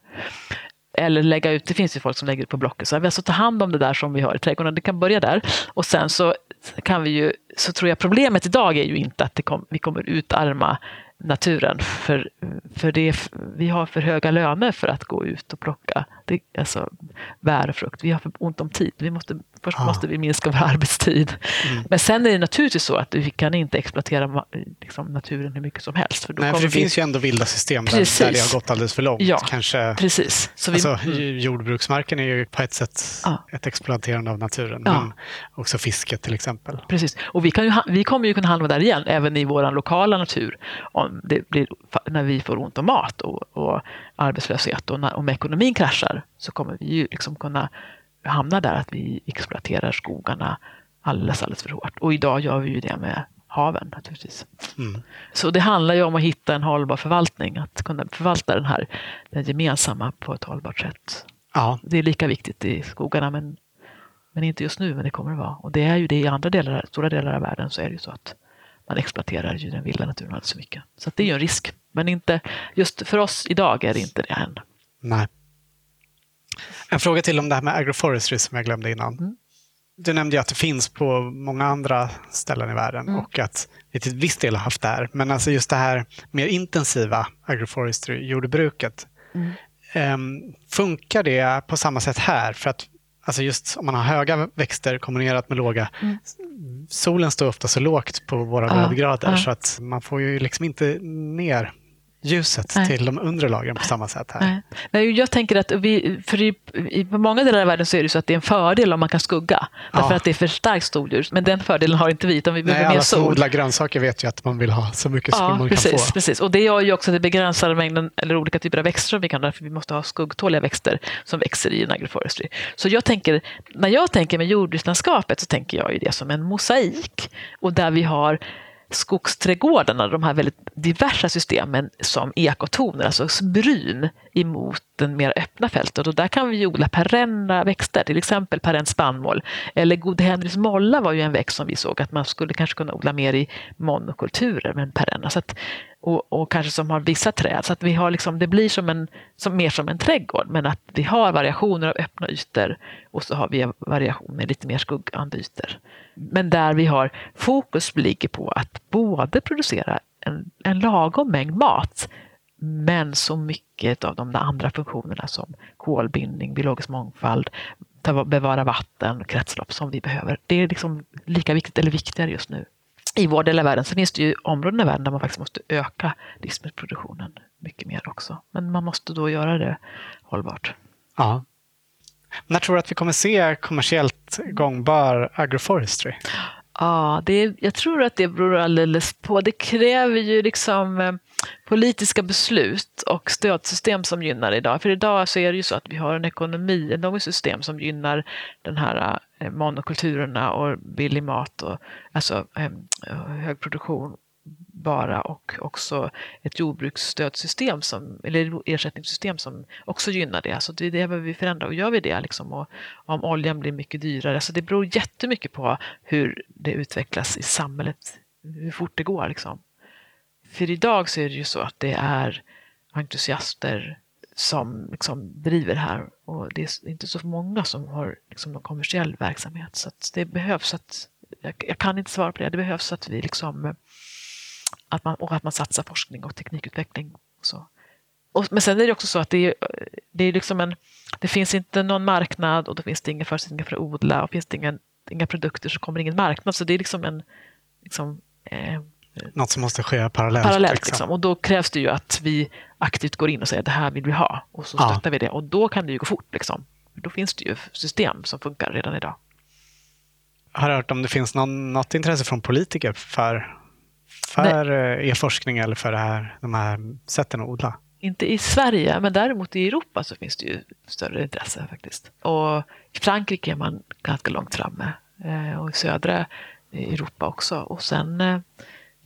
Speaker 2: Eller lägga ut, det finns ju folk som lägger ut på Blocket. Så vi alltså ta hand om det där som vi har i trädgården. Det kan börja där. Och sen så kan vi ju, så tror jag problemet idag är ju inte att kom, vi kommer utarma naturen. För, för det, vi har för höga löner för att gå ut och plocka det, alltså, bär och frukt. Vi har för ont om tid. Vi måste, först ah. måste vi minska vår arbetstid. Mm. Men sen är det naturligtvis så att vi kan inte exploatera liksom, naturen hur mycket som helst.
Speaker 1: För, Nej, för det vi... finns ju ändå vilda system där, där, det har gått alldeles för långt.
Speaker 2: Ja,
Speaker 1: Kanske,
Speaker 2: precis.
Speaker 1: Så vi... alltså, jordbruksmarken är ju på ett sätt ah. ett exploaterande av naturen. Ah. Men också fisket till exempel.
Speaker 2: Precis. Och vi, kan ju, vi kommer ju kunna handla där igen, även i vår lokala natur. Om det blir, när vi får ont om mat och, och arbetslöshet och när, om ekonomin kraschar så kommer vi ju liksom kunna hamna där att vi exploaterar skogarna alldeles, alldeles för hårt. Och idag gör vi ju det med haven naturligtvis. Mm. Så det handlar ju om att hitta en hållbar förvaltning, att kunna förvalta den här den gemensamma på ett hållbart sätt.
Speaker 1: Ja.
Speaker 2: Det är lika viktigt i skogarna men, men inte just nu, men det kommer det vara. Och det är ju det i andra delar, stora delar av världen så är det ju så att man exploaterar ju den vilda naturen alldeles för mycket. Så det är ju en risk. Men inte, just för oss idag är det inte det än.
Speaker 1: Nej. En fråga till om det här med agroforestry som jag glömde innan. Mm. Du nämnde ju att det finns på många andra ställen i världen mm. och att vi till viss del har haft det här. Men alltså just det här mer intensiva agroforestry, jordbruket. Mm. Um, funkar det på samma sätt här? För att alltså just om man har höga växter kombinerat med låga. Mm. Solen står ofta så lågt på våra ja, breddgrader ja. så att man får ju liksom inte ner ljuset Nej. till de undre lagren på samma sätt här.
Speaker 2: Nej. Jag tänker att vi, för i, i, på många delar av världen så är det så att det är en fördel om man kan skugga. Därför ja. att det är för starkt stordjur. Men den fördelen har inte vi, utan vi behöver Nej, mer sol. Alla som
Speaker 1: odlar grönsaker vet ju att man vill ha så mycket sol man
Speaker 2: precis,
Speaker 1: kan få.
Speaker 2: Precis, och det gör ju också att det begränsar mängden eller olika typer av växter som vi kan därför vi måste ha skuggtåliga växter som växer i en agroforestry. Så jag tänker, när jag tänker med jordbrukslandskapet så tänker jag ju det som en mosaik och där vi har skogsträdgårdarna, de här väldigt diversa systemen som ekotoner, alltså bryn emot den mer öppna fältet. Och där kan vi odla perenna växter, till exempel perenn spannmål. Eller Gode Henrys molla var ju en växt som vi såg att man skulle kanske kunna odla mer i monokulturer, men perenna. Så att, och, och, kanske som har vissa träd. Så att vi har liksom, det blir som en, som, mer som en trädgård, men att vi har variationer av öppna ytor och så har vi variation med lite mer skuggande ytor. Men där vi har fokus ligger på att både producera en, en lagom mängd mat men så mycket av de andra funktionerna som kolbindning, biologisk mångfald, bevara vatten, kretslopp som vi behöver. Det är liksom lika viktigt eller viktigare just nu. I vår del av världen så finns det ju områden i världen där man faktiskt måste öka livsmedelsproduktionen mycket mer också. Men man måste då göra det hållbart.
Speaker 1: Ja. När tror du att vi kommer se kommersiellt gångbar agroforestry?
Speaker 2: Ja, det, jag tror att det beror alldeles på. Det kräver ju liksom eh, politiska beslut och stödsystem som gynnar idag. För idag så är det ju så att vi har en ekonomi, ett system som gynnar den här eh, Eh, monokulturerna och billig mat och alltså ehm, hög produktion bara och också ett jordbruksstödsystem som, eller ersättningssystem som också gynnar det. Så det, det behöver vi förändra och gör vi det liksom, och om oljan blir mycket dyrare, så det beror jättemycket på hur det utvecklas i samhället, hur fort det går. Liksom. För idag så är det ju så att det är entusiaster som liksom driver här och det är inte så många som har liksom någon kommersiell verksamhet. Så det behövs att, jag, kan inte svara på det, det behövs att vi liksom att man, och att man satsar forskning och teknikutveckling. Och så. Och, men sen är det också så att det, är, det, är liksom en, det finns inte någon marknad och då finns det inga förutsättningar för att odla och finns det inga, inga produkter så kommer det ingen marknad. Så det är liksom en liksom, eh,
Speaker 1: något som måste ske parallellt.
Speaker 2: parallellt liksom. Liksom. Och då krävs det ju att vi aktivt går in och säger det här vill vi ha och så stöttar ja. vi det. Och då kan det ju gå fort. Liksom. Då finns det ju system som funkar redan idag.
Speaker 1: Jag har hört om det finns någon, något intresse från politiker för, för eh, e-forskning eller för det här, de här sätten att odla?
Speaker 2: Inte i Sverige, men däremot i Europa så finns det ju större intresse faktiskt. Och i Frankrike är man ganska långt framme eh, och i södra Europa också. Och sen eh,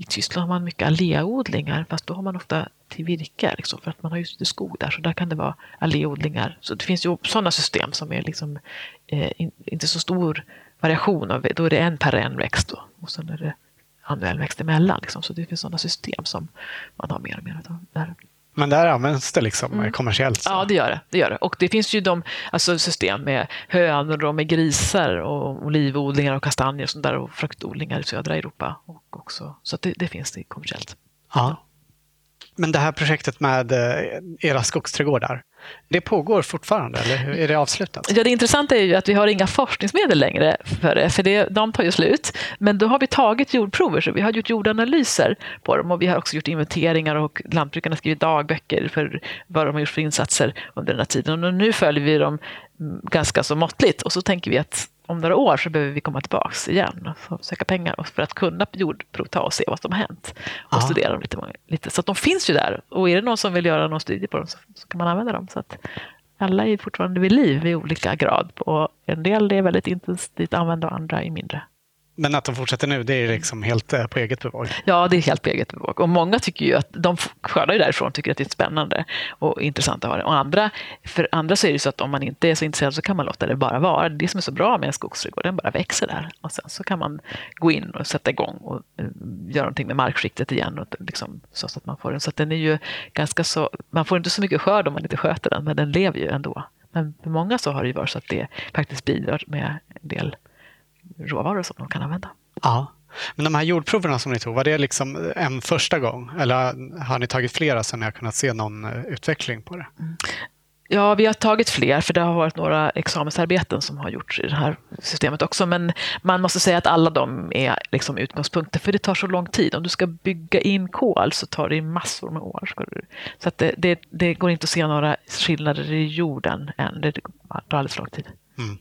Speaker 2: i Tyskland har man mycket alléodlingar, fast då har man ofta till virke, liksom, för att man har just lite skog där, så där kan det vara alléodlingar. Så det finns ju sådana system som är liksom, eh, in, inte så stor variation, av, då är det en perennväxt då, och sen är det annuell växt emellan. Liksom. Så det finns sådana system som man har mer och mer av. Där.
Speaker 1: Men där används det liksom mm. kommersiellt? Så.
Speaker 2: Ja, det gör det, det gör det. Och det finns ju de, alltså system med hönor och med grisar och olivodlingar och kastanjer och, sånt där, och fruktodlingar i södra Europa. Och också, så det, det finns det kommersiellt.
Speaker 1: Ja. Men det här projektet med eh, era skogsträdgårdar, det pågår fortfarande eller är det avslutat?
Speaker 2: Ja, det intressanta är ju att vi har inga forskningsmedel längre för det, för det, de tar ju slut. Men då har vi tagit jordprover, så vi har gjort jordanalyser på dem och vi har också gjort inventeringar och lantbrukarna har skrivit dagböcker för vad de har gjort för insatser under den här tiden. Och nu följer vi dem mm, ganska så måttligt och så tänker vi att om några år så behöver vi komma tillbaka igen och söka pengar för att kunna jordprovta och se vad som har hänt. Och Aha. studera dem lite, lite. Så att de finns ju där. Och är det någon som vill göra någon studie på dem så, så kan man använda dem. Så att alla är fortfarande vid liv i olika grad. Och en del är väldigt intensivt använda och andra är mindre.
Speaker 1: Men att de fortsätter nu, det är liksom helt eh, på eget bevåg?
Speaker 2: Ja, det är helt på eget bevåg. Och många tycker ju att de skördar ju därifrån tycker att det är spännande och intressant att ha det. Och andra, för andra så är det så att om man inte är så intresserad så kan man låta det bara vara. Det som är så bra med en skogsträdgård, den bara växer där. Och sen så kan man gå in och sätta igång och eh, göra någonting med markskiktet igen. Och liksom, så att man får den. Så att den är ju ganska så, man får inte så mycket skörd om man inte sköter den, men den lever ju ändå. Men för många så har det ju varit så att det faktiskt bidrar med en del råvaror som de kan använda.
Speaker 1: Ja. Men de här jordproverna som ni tog, var det liksom en första gång? Eller har ni tagit flera så ni har kunnat se någon eh, utveckling på det? Mm.
Speaker 2: Ja, vi har tagit fler, för det har varit några examensarbeten som har gjorts i det här systemet också. Men man måste säga att alla de är liksom utgångspunkter, för det tar så lång tid. Om du ska bygga in kol så tar det massor med år. Så att det, det, det går inte att se några skillnader i jorden än. Det tar alldeles för lång tid. Mm.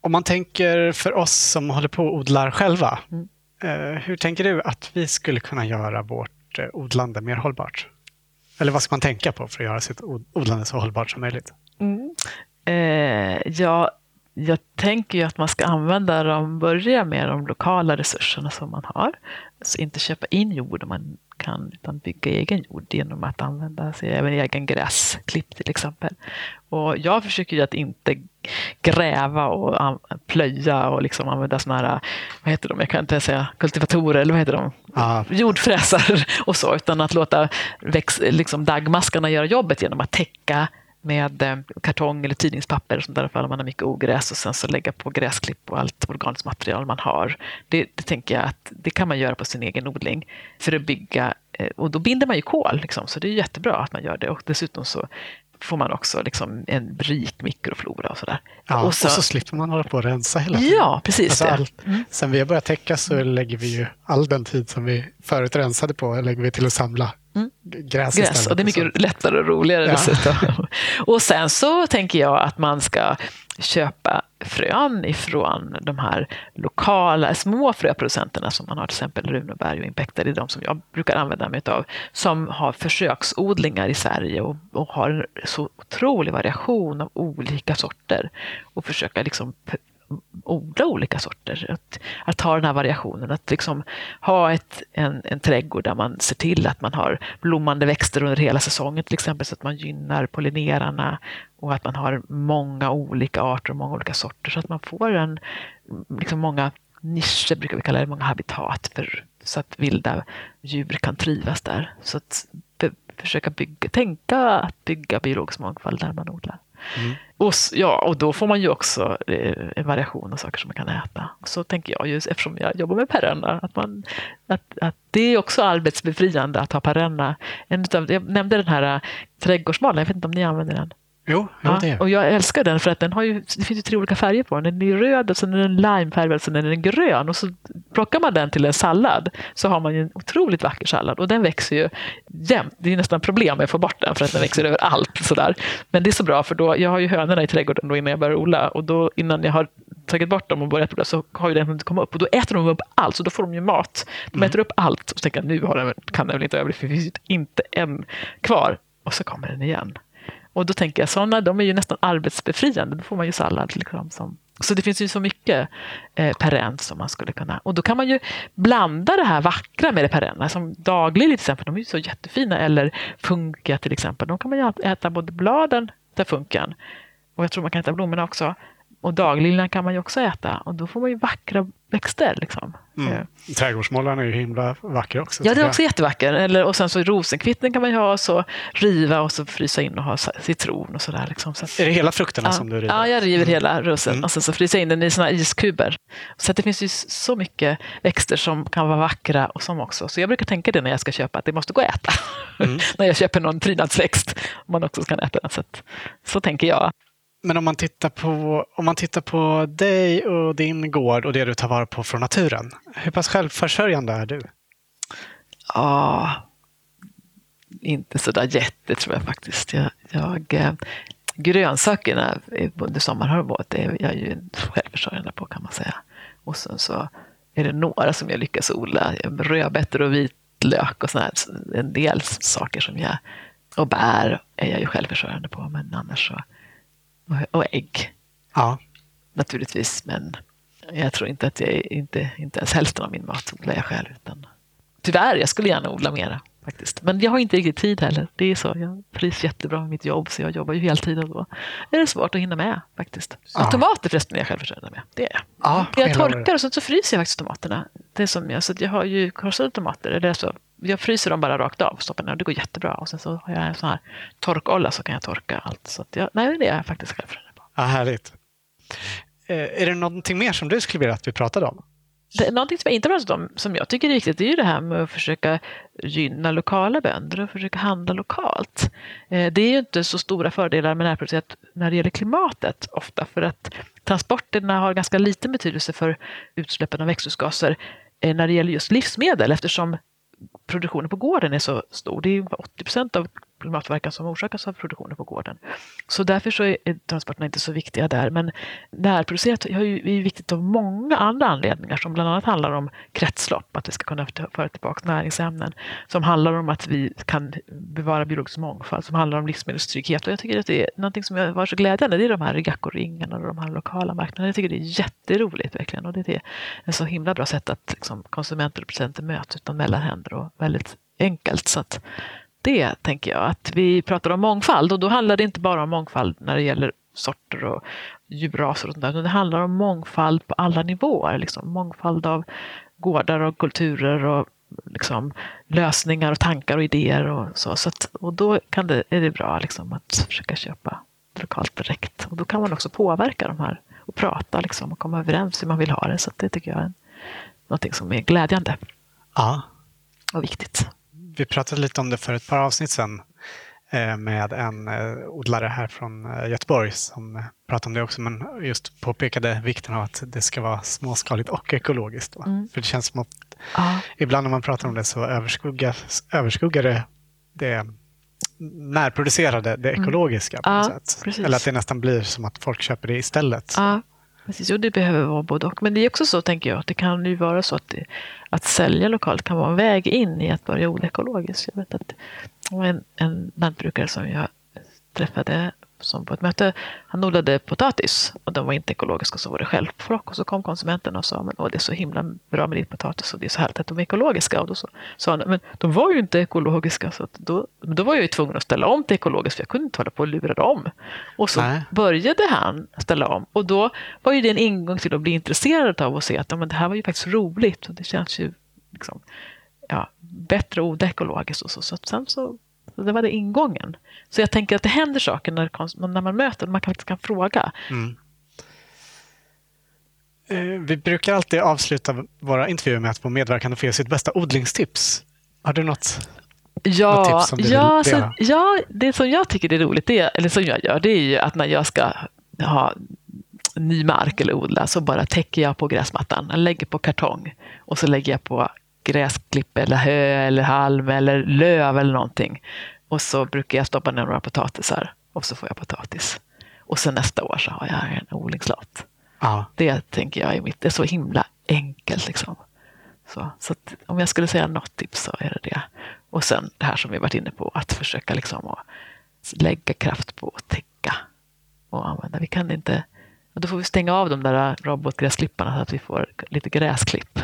Speaker 1: Om man tänker för oss som håller på och odlar själva, mm. Eh, hur tänker du att vi skulle kunna göra vårt eh, odlande mer hållbart? Eller vad ska man tänka på för att göra sitt odlande så hållbart som möjligt?
Speaker 2: Mm. Eh, ja, jag tänker ju att man ska använda dem, börja med de lokala resurserna som man har. Så inte köpa in jord om man kan, utan bygga egen jord genom att använda sig av egen gräsklipp till exempel. Och jag försöker ju att inte gräva och plöja och liksom använda sådana här, vad heter de, jag kan inte säga kultivatorer, eller vad heter de? Ah. Jordfräsar och så, utan att låta väx, liksom dagmaskarna göra jobbet genom att täcka med eh, kartong eller tidningspapper och sånt där ifall man har mycket ogräs och sen så lägga på gräsklipp och allt organiskt material man har. Det, det tänker jag att det kan man göra på sin egen odling för att bygga eh, och då binder man ju kol, liksom, så det är jättebra att man gör det. Och dessutom så får man också liksom en rik mikroflora och sådär.
Speaker 1: Ja, och, så, och så slipper man hålla på och rensa hela tiden.
Speaker 2: Ja, precis.
Speaker 1: Alltså allt, mm. Sen vi har börjat täcka så lägger vi ju all den tid som vi förut rensade på lägger vi till att samla mm. gräs,
Speaker 2: gräs Och det är mycket lättare och roligare ja. dessutom. och sen så tänker jag att man ska köpa frön ifrån de här lokala små fröproducenterna som man har, till exempel Runeberg och Impacta, det är de som jag brukar använda mig av, som har försöksodlingar i Sverige och, och har en så otrolig variation av olika sorter och försöka liksom odla olika sorter. Att, att ha den här variationen, att liksom ha ett, en, en trädgård där man ser till att man har blommande växter under hela säsongen till exempel så att man gynnar pollinerarna och att man har många olika arter och många olika sorter så att man får en, liksom många nischer, brukar vi kalla det, många habitat för, så att vilda djur kan trivas där. Så att försöka bygga, tänka att bygga biologisk mångfald där man odlar. Mm. Och, ja, och då får man ju också eh, en variation av saker som man kan äta. Så tänker jag, just eftersom jag jobbar med perenna, att, man, att, att det är också arbetsbefriande att ha perenna. En utav, jag nämnde den här eh, trädgårdsmalen, jag vet inte om ni använder den?
Speaker 1: Jo, ja, det.
Speaker 2: Och jag älskar den för att den har ju, det finns ju tre olika färger på den. Den är röd, och sen är den limefärgad och sen är den grön. Och så plockar man den till en sallad så har man ju en otroligt vacker sallad. Och den växer ju jämt. Det är nästan problem med att få bort den för att den växer överallt. Sådär. Men det är så bra för då, jag har ju hönorna i trädgården då innan jag börjar odla. Och då innan jag har tagit bort dem och börjat odla så har ju den hunnit komma upp. Och då äter de upp allt, så då får de ju mat. De mm. äter upp allt. Och så tänker jag, nu har den, kan den väl inte överleva, för det finns inte en kvar. Och så kommer den igen. Och då tänker jag, sådana de är ju nästan arbetsbefriande. Då får man ju sallad. Liksom, som, så det finns ju så mycket eh, perent som man skulle kunna... Och då kan man ju blanda det här vackra med det perenna. Som daglig till exempel, de är ju så jättefina. Eller funka till exempel. De kan man ju äta både bladen, där funkan, och jag tror man kan äta blommorna också. Och dagliljan kan man ju också äta och då får man ju vackra växter. Liksom.
Speaker 1: Mm. Trädgårdsmålarna är ju himla vackra också.
Speaker 2: Ja, det är också jättevacker. Eller, och sen så rosenkvitten kan man ju ha och så riva och så frysa in och ha citron och sådär. Liksom. Så
Speaker 1: är det hela frukterna
Speaker 2: ja,
Speaker 1: som du river?
Speaker 2: Ja, jag river hela rosen mm. och sen så frysa in den i såna iskuber. Så det finns ju så mycket växter som kan vara vackra och som också. Så jag brukar tänka det när jag ska köpa, att det måste gå att äta. Mm. när jag köper någon prydnadsväxt, man också kan äta den. Så, att, så tänker jag.
Speaker 1: Men om man, tittar på, om man tittar på dig och din gård och det du tar vara på från naturen. Hur pass självförsörjande är du?
Speaker 2: Ja, inte så där jätte tror jag faktiskt. Jag, jag, eh, grönsakerna under sommarhalvåret är jag ju självförsörjande på kan man säga. Och sen så är det några som jag lyckas odla. Rödbetor och vitlök och sådär. En del saker som jag... Och bär är jag ju självförsörjande på men annars så och ägg.
Speaker 1: Ja.
Speaker 2: Naturligtvis, men jag tror inte att jag inte, inte ens hälften av min mat odlar jag själv. Utan, tyvärr, jag skulle gärna odla mera faktiskt. Men jag har inte riktigt tid heller. Det är så. Jag trivs jättebra med mitt jobb så jag jobbar ju heltid och då är det svårt att hinna med faktiskt. Ja. Och tomater förresten är jag självförsörjande med. Det är jag.
Speaker 1: Ja,
Speaker 2: jag torkar och så, så fryser jag faktiskt tomaterna. Det är som jag, så jag har ju korsade tomater. Eller så, jag fryser dem bara rakt av och stoppar ner det går jättebra. Och sen så har jag en sån här torkolla så kan jag torka allt. Så jag, nej, det är jag faktiskt självförsörjande.
Speaker 1: Ja, härligt. Eh, är det någonting mer som du skulle vilja att vi pratade om?
Speaker 2: Det, någonting som jag inte pratat om, som jag tycker är viktigt, det är ju det här med att försöka gynna lokala bönder och försöka handla lokalt. Eh, det är ju inte så stora fördelar med närproducerat när det gäller klimatet ofta, för att transporterna har ganska liten betydelse för utsläppen av växthusgaser eh, när det gäller just livsmedel eftersom produktionen på gården är så stor. Det är 80 procent av klimatpåverkan som orsakas av produktionen på gården. Så därför så är transporterna inte så viktiga där. Men närproducerat är viktigt av många andra anledningar som bland annat handlar om kretslopp, att vi ska kunna föra tillbaka näringsämnen, som handlar om att vi kan bevara biologisk mångfald, som handlar om livsmedelstrygghet. Och jag tycker att det är någonting som har varit så glädjande, det är de här Gackoringarna och de här lokala marknaderna. Jag tycker det är jätteroligt verkligen och det är ett så himla bra sätt att liksom, konsumenter och producenter möts utan mellanhänder och väldigt enkelt. Så att det, tänker jag. Att vi pratar om mångfald och då handlar det inte bara om mångfald när det gäller sorter och djurraser och sånt där, utan det handlar om mångfald på alla nivåer. Liksom. Mångfald av gårdar och kulturer och liksom, lösningar och tankar och idéer och så. så att, och då kan det, är det bra liksom, att försöka köpa lokalt direkt. Och då kan man också påverka de här och prata liksom, och komma överens hur man vill ha det. Så det tycker jag är någonting som är glädjande.
Speaker 1: Ja.
Speaker 2: Och viktigt
Speaker 1: vi pratade lite om det för ett par avsnitt sedan eh, med en eh, odlare här från eh, Göteborg som pratade om det också, men just påpekade vikten av att det ska vara småskaligt och ekologiskt. Mm. För det känns som att ja. ibland när man pratar om det så överskuggar, överskuggar det, det närproducerade, det mm. ekologiska. På ja. Eller att det nästan blir som att folk köper det istället.
Speaker 2: Ja. Precis, och det behöver vara både och. Men det är också så, tänker jag, att det kan ju vara så att, det, att sälja lokalt kan vara en väg in i att börja odla ekologiskt. Jag vet att en, en lantbrukare som jag träffade som på ett möte, han odlade potatis och de var inte ekologiska så var det självplock och så kom konsumenten och sa men åh, det är så himla bra med din potatis och det är så härligt att de är ekologiska. Och då sa han, men de var ju inte ekologiska så då, då var jag ju tvungen att ställa om till ekologiskt för jag kunde inte hålla på och lura dem. Och så Nej. började han ställa om och då var ju det en ingång till att bli intresserad av att se att men det här var ju faktiskt roligt och det känns ju liksom, ja, bättre att odla ekologiskt och så. så sen så det var det ingången. Så jag tänker att det händer saker när, när man möter, man kan, kan fråga. Mm.
Speaker 1: Eh, vi brukar alltid avsluta våra intervjuer med att få medverkande få ge sitt bästa odlingstips. Har du något,
Speaker 2: ja, något tips som du ja, vill så, ja, det som jag tycker är roligt, det, eller som jag gör, det är ju att när jag ska ha ny mark eller odla så bara täcker jag på gräsmattan. Jag lägger på kartong och så lägger jag på gräsklipp eller hö eller halm eller löv eller någonting. Och så brukar jag stoppa ner några potatisar och så får jag potatis. Och sen nästa år så har jag en odlingslott. Ja. Det tänker jag är mitt, det är så himla enkelt liksom. Så, så om jag skulle säga något tips så är det det. Och sen det här som vi varit inne på, att försöka liksom att lägga kraft på att täcka och använda. Vi kan inte, då får vi stänga av de där robotgräsklipparna så att vi får lite gräsklipp.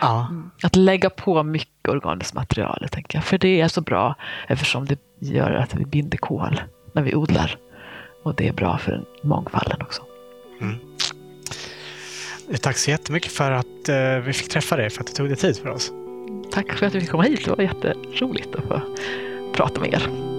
Speaker 2: Ja. Att lägga på mycket organiskt material, tänker jag. För det är så bra eftersom det gör att vi binder kol när vi odlar. Och det är bra för mångfalden också. Mm.
Speaker 1: Tack så jättemycket för att eh, vi fick träffa dig, för att du tog dig tid för oss.
Speaker 2: Tack för att vi fick komma hit. Det var jätteroligt att få prata med er.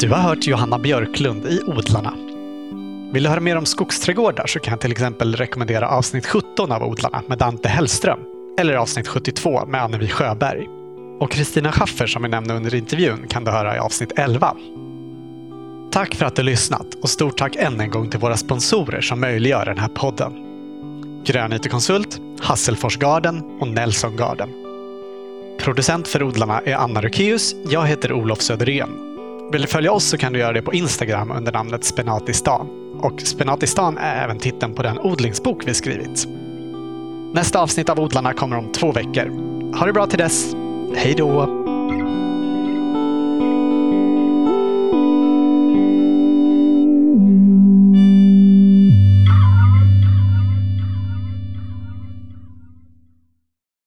Speaker 1: Du har hört Johanna Björklund i Odlarna. Vill du höra mer om skogsträdgårdar så kan jag till exempel rekommendera avsnitt 17 av Odlarna med Dante Hellström eller avsnitt 72 med Annevi Sjöberg. Och Kristina Schaffer som vi nämnde under intervjun kan du höra i avsnitt 11. Tack för att du lyssnat och stort tack än en gång till våra sponsorer som möjliggör den här podden. Grön IT-konsult, Hasselfors Garden och Nelson Garden. Producent för Odlarna är Anna Rukeus. Jag heter Olof Söderén vill du följa oss så kan du göra det på Instagram under namnet Spenatistan. Och Spenatistan är även titeln på den odlingsbok vi skrivit. Nästa avsnitt av Odlarna kommer om två veckor. Ha det bra till dess. Hej då!